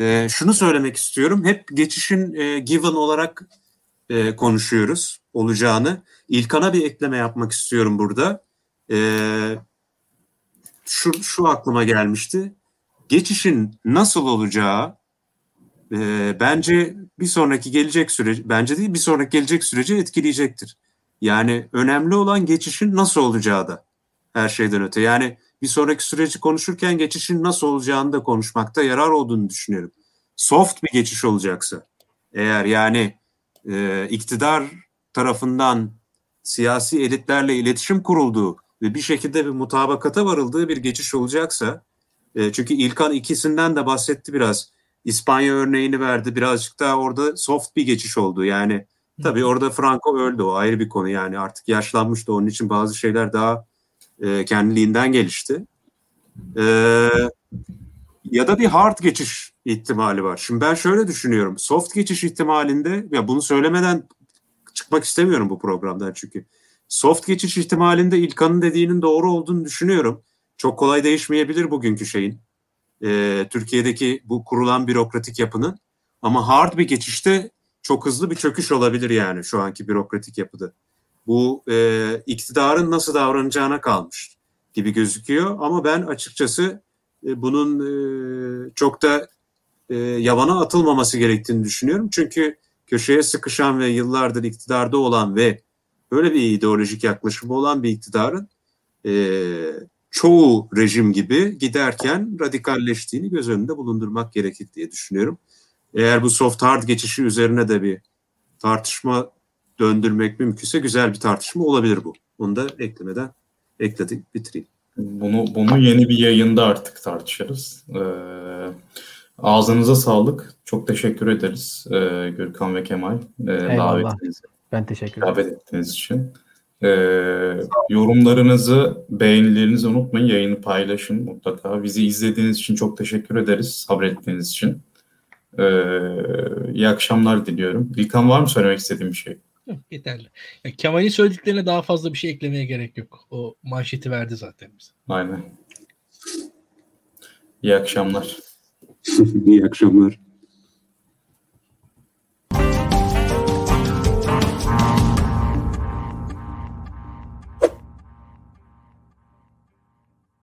Ee, şunu söylemek istiyorum. Hep geçişin e, given olarak e, konuşuyoruz olacağını. İlkan'a bir ekleme yapmak istiyorum burada. Ee, şu, şu aklıma gelmişti. Geçişin nasıl olacağı e, bence bir sonraki gelecek süreci, bence değil bir sonraki gelecek süreci etkileyecektir. Yani önemli olan geçişin nasıl olacağı da her şeyden öte. Yani bir sonraki süreci konuşurken geçişin nasıl olacağını da konuşmakta yarar olduğunu düşünüyorum. Soft bir geçiş olacaksa, eğer yani e, iktidar tarafından siyasi elitlerle iletişim kurulduğu ve bir şekilde bir mutabakata varıldığı bir geçiş olacaksa, e, çünkü İlkan ikisinden de bahsetti biraz. İspanya örneğini verdi. Birazcık daha orada soft bir geçiş oldu. Yani tabii orada Franco öldü. O ayrı bir konu. Yani artık yaşlanmıştı. Onun için bazı şeyler daha e, kendiliğinden gelişti. E, ya da bir hard geçiş ihtimali var. Şimdi ben şöyle düşünüyorum. Soft geçiş ihtimalinde ya bunu söylemeden çıkmak istemiyorum bu programdan çünkü. Soft geçiş ihtimalinde İlkan'ın dediğinin doğru olduğunu düşünüyorum. Çok kolay değişmeyebilir bugünkü şeyin. E, Türkiye'deki bu kurulan bürokratik yapının. Ama hard bir geçişte çok hızlı bir çöküş olabilir yani şu anki bürokratik yapıda. Bu e, iktidarın nasıl davranacağına kalmış gibi gözüküyor. Ama ben açıkçası e, bunun e, çok da e, yavana atılmaması gerektiğini düşünüyorum. Çünkü köşeye sıkışan ve yıllardır iktidarda olan ve böyle bir ideolojik yaklaşımı olan bir iktidarın e, çoğu rejim gibi giderken radikalleştiğini göz önünde bulundurmak gerekir diye düşünüyorum. Eğer bu soft hard geçişi üzerine de bir tartışma döndürmek mümkünse güzel bir tartışma olabilir bu. Onu da eklemeden ekledik, bitireyim. Bunu bunu yeni bir yayında artık tartışırız. Ee, ağzınıza sağlık. Çok teşekkür ederiz ee, Gürkan ve Kemal. Ee, davetinizi. Ben teşekkür ederim. Davet ettiğiniz için. Ee, yorumlarınızı, beğenilerinizi unutmayın. Yayını paylaşın mutlaka. Bizi izlediğiniz için çok teşekkür ederiz. Sabrettiğiniz için. Ee, iyi akşamlar diliyorum. İlkan var mı söylemek istediğim bir şey? Yeterli. Ya, Kemal'in söylediklerine daha fazla bir şey eklemeye gerek yok. O manşeti verdi zaten bize. Aynen. İyi akşamlar. [LAUGHS] İyi akşamlar.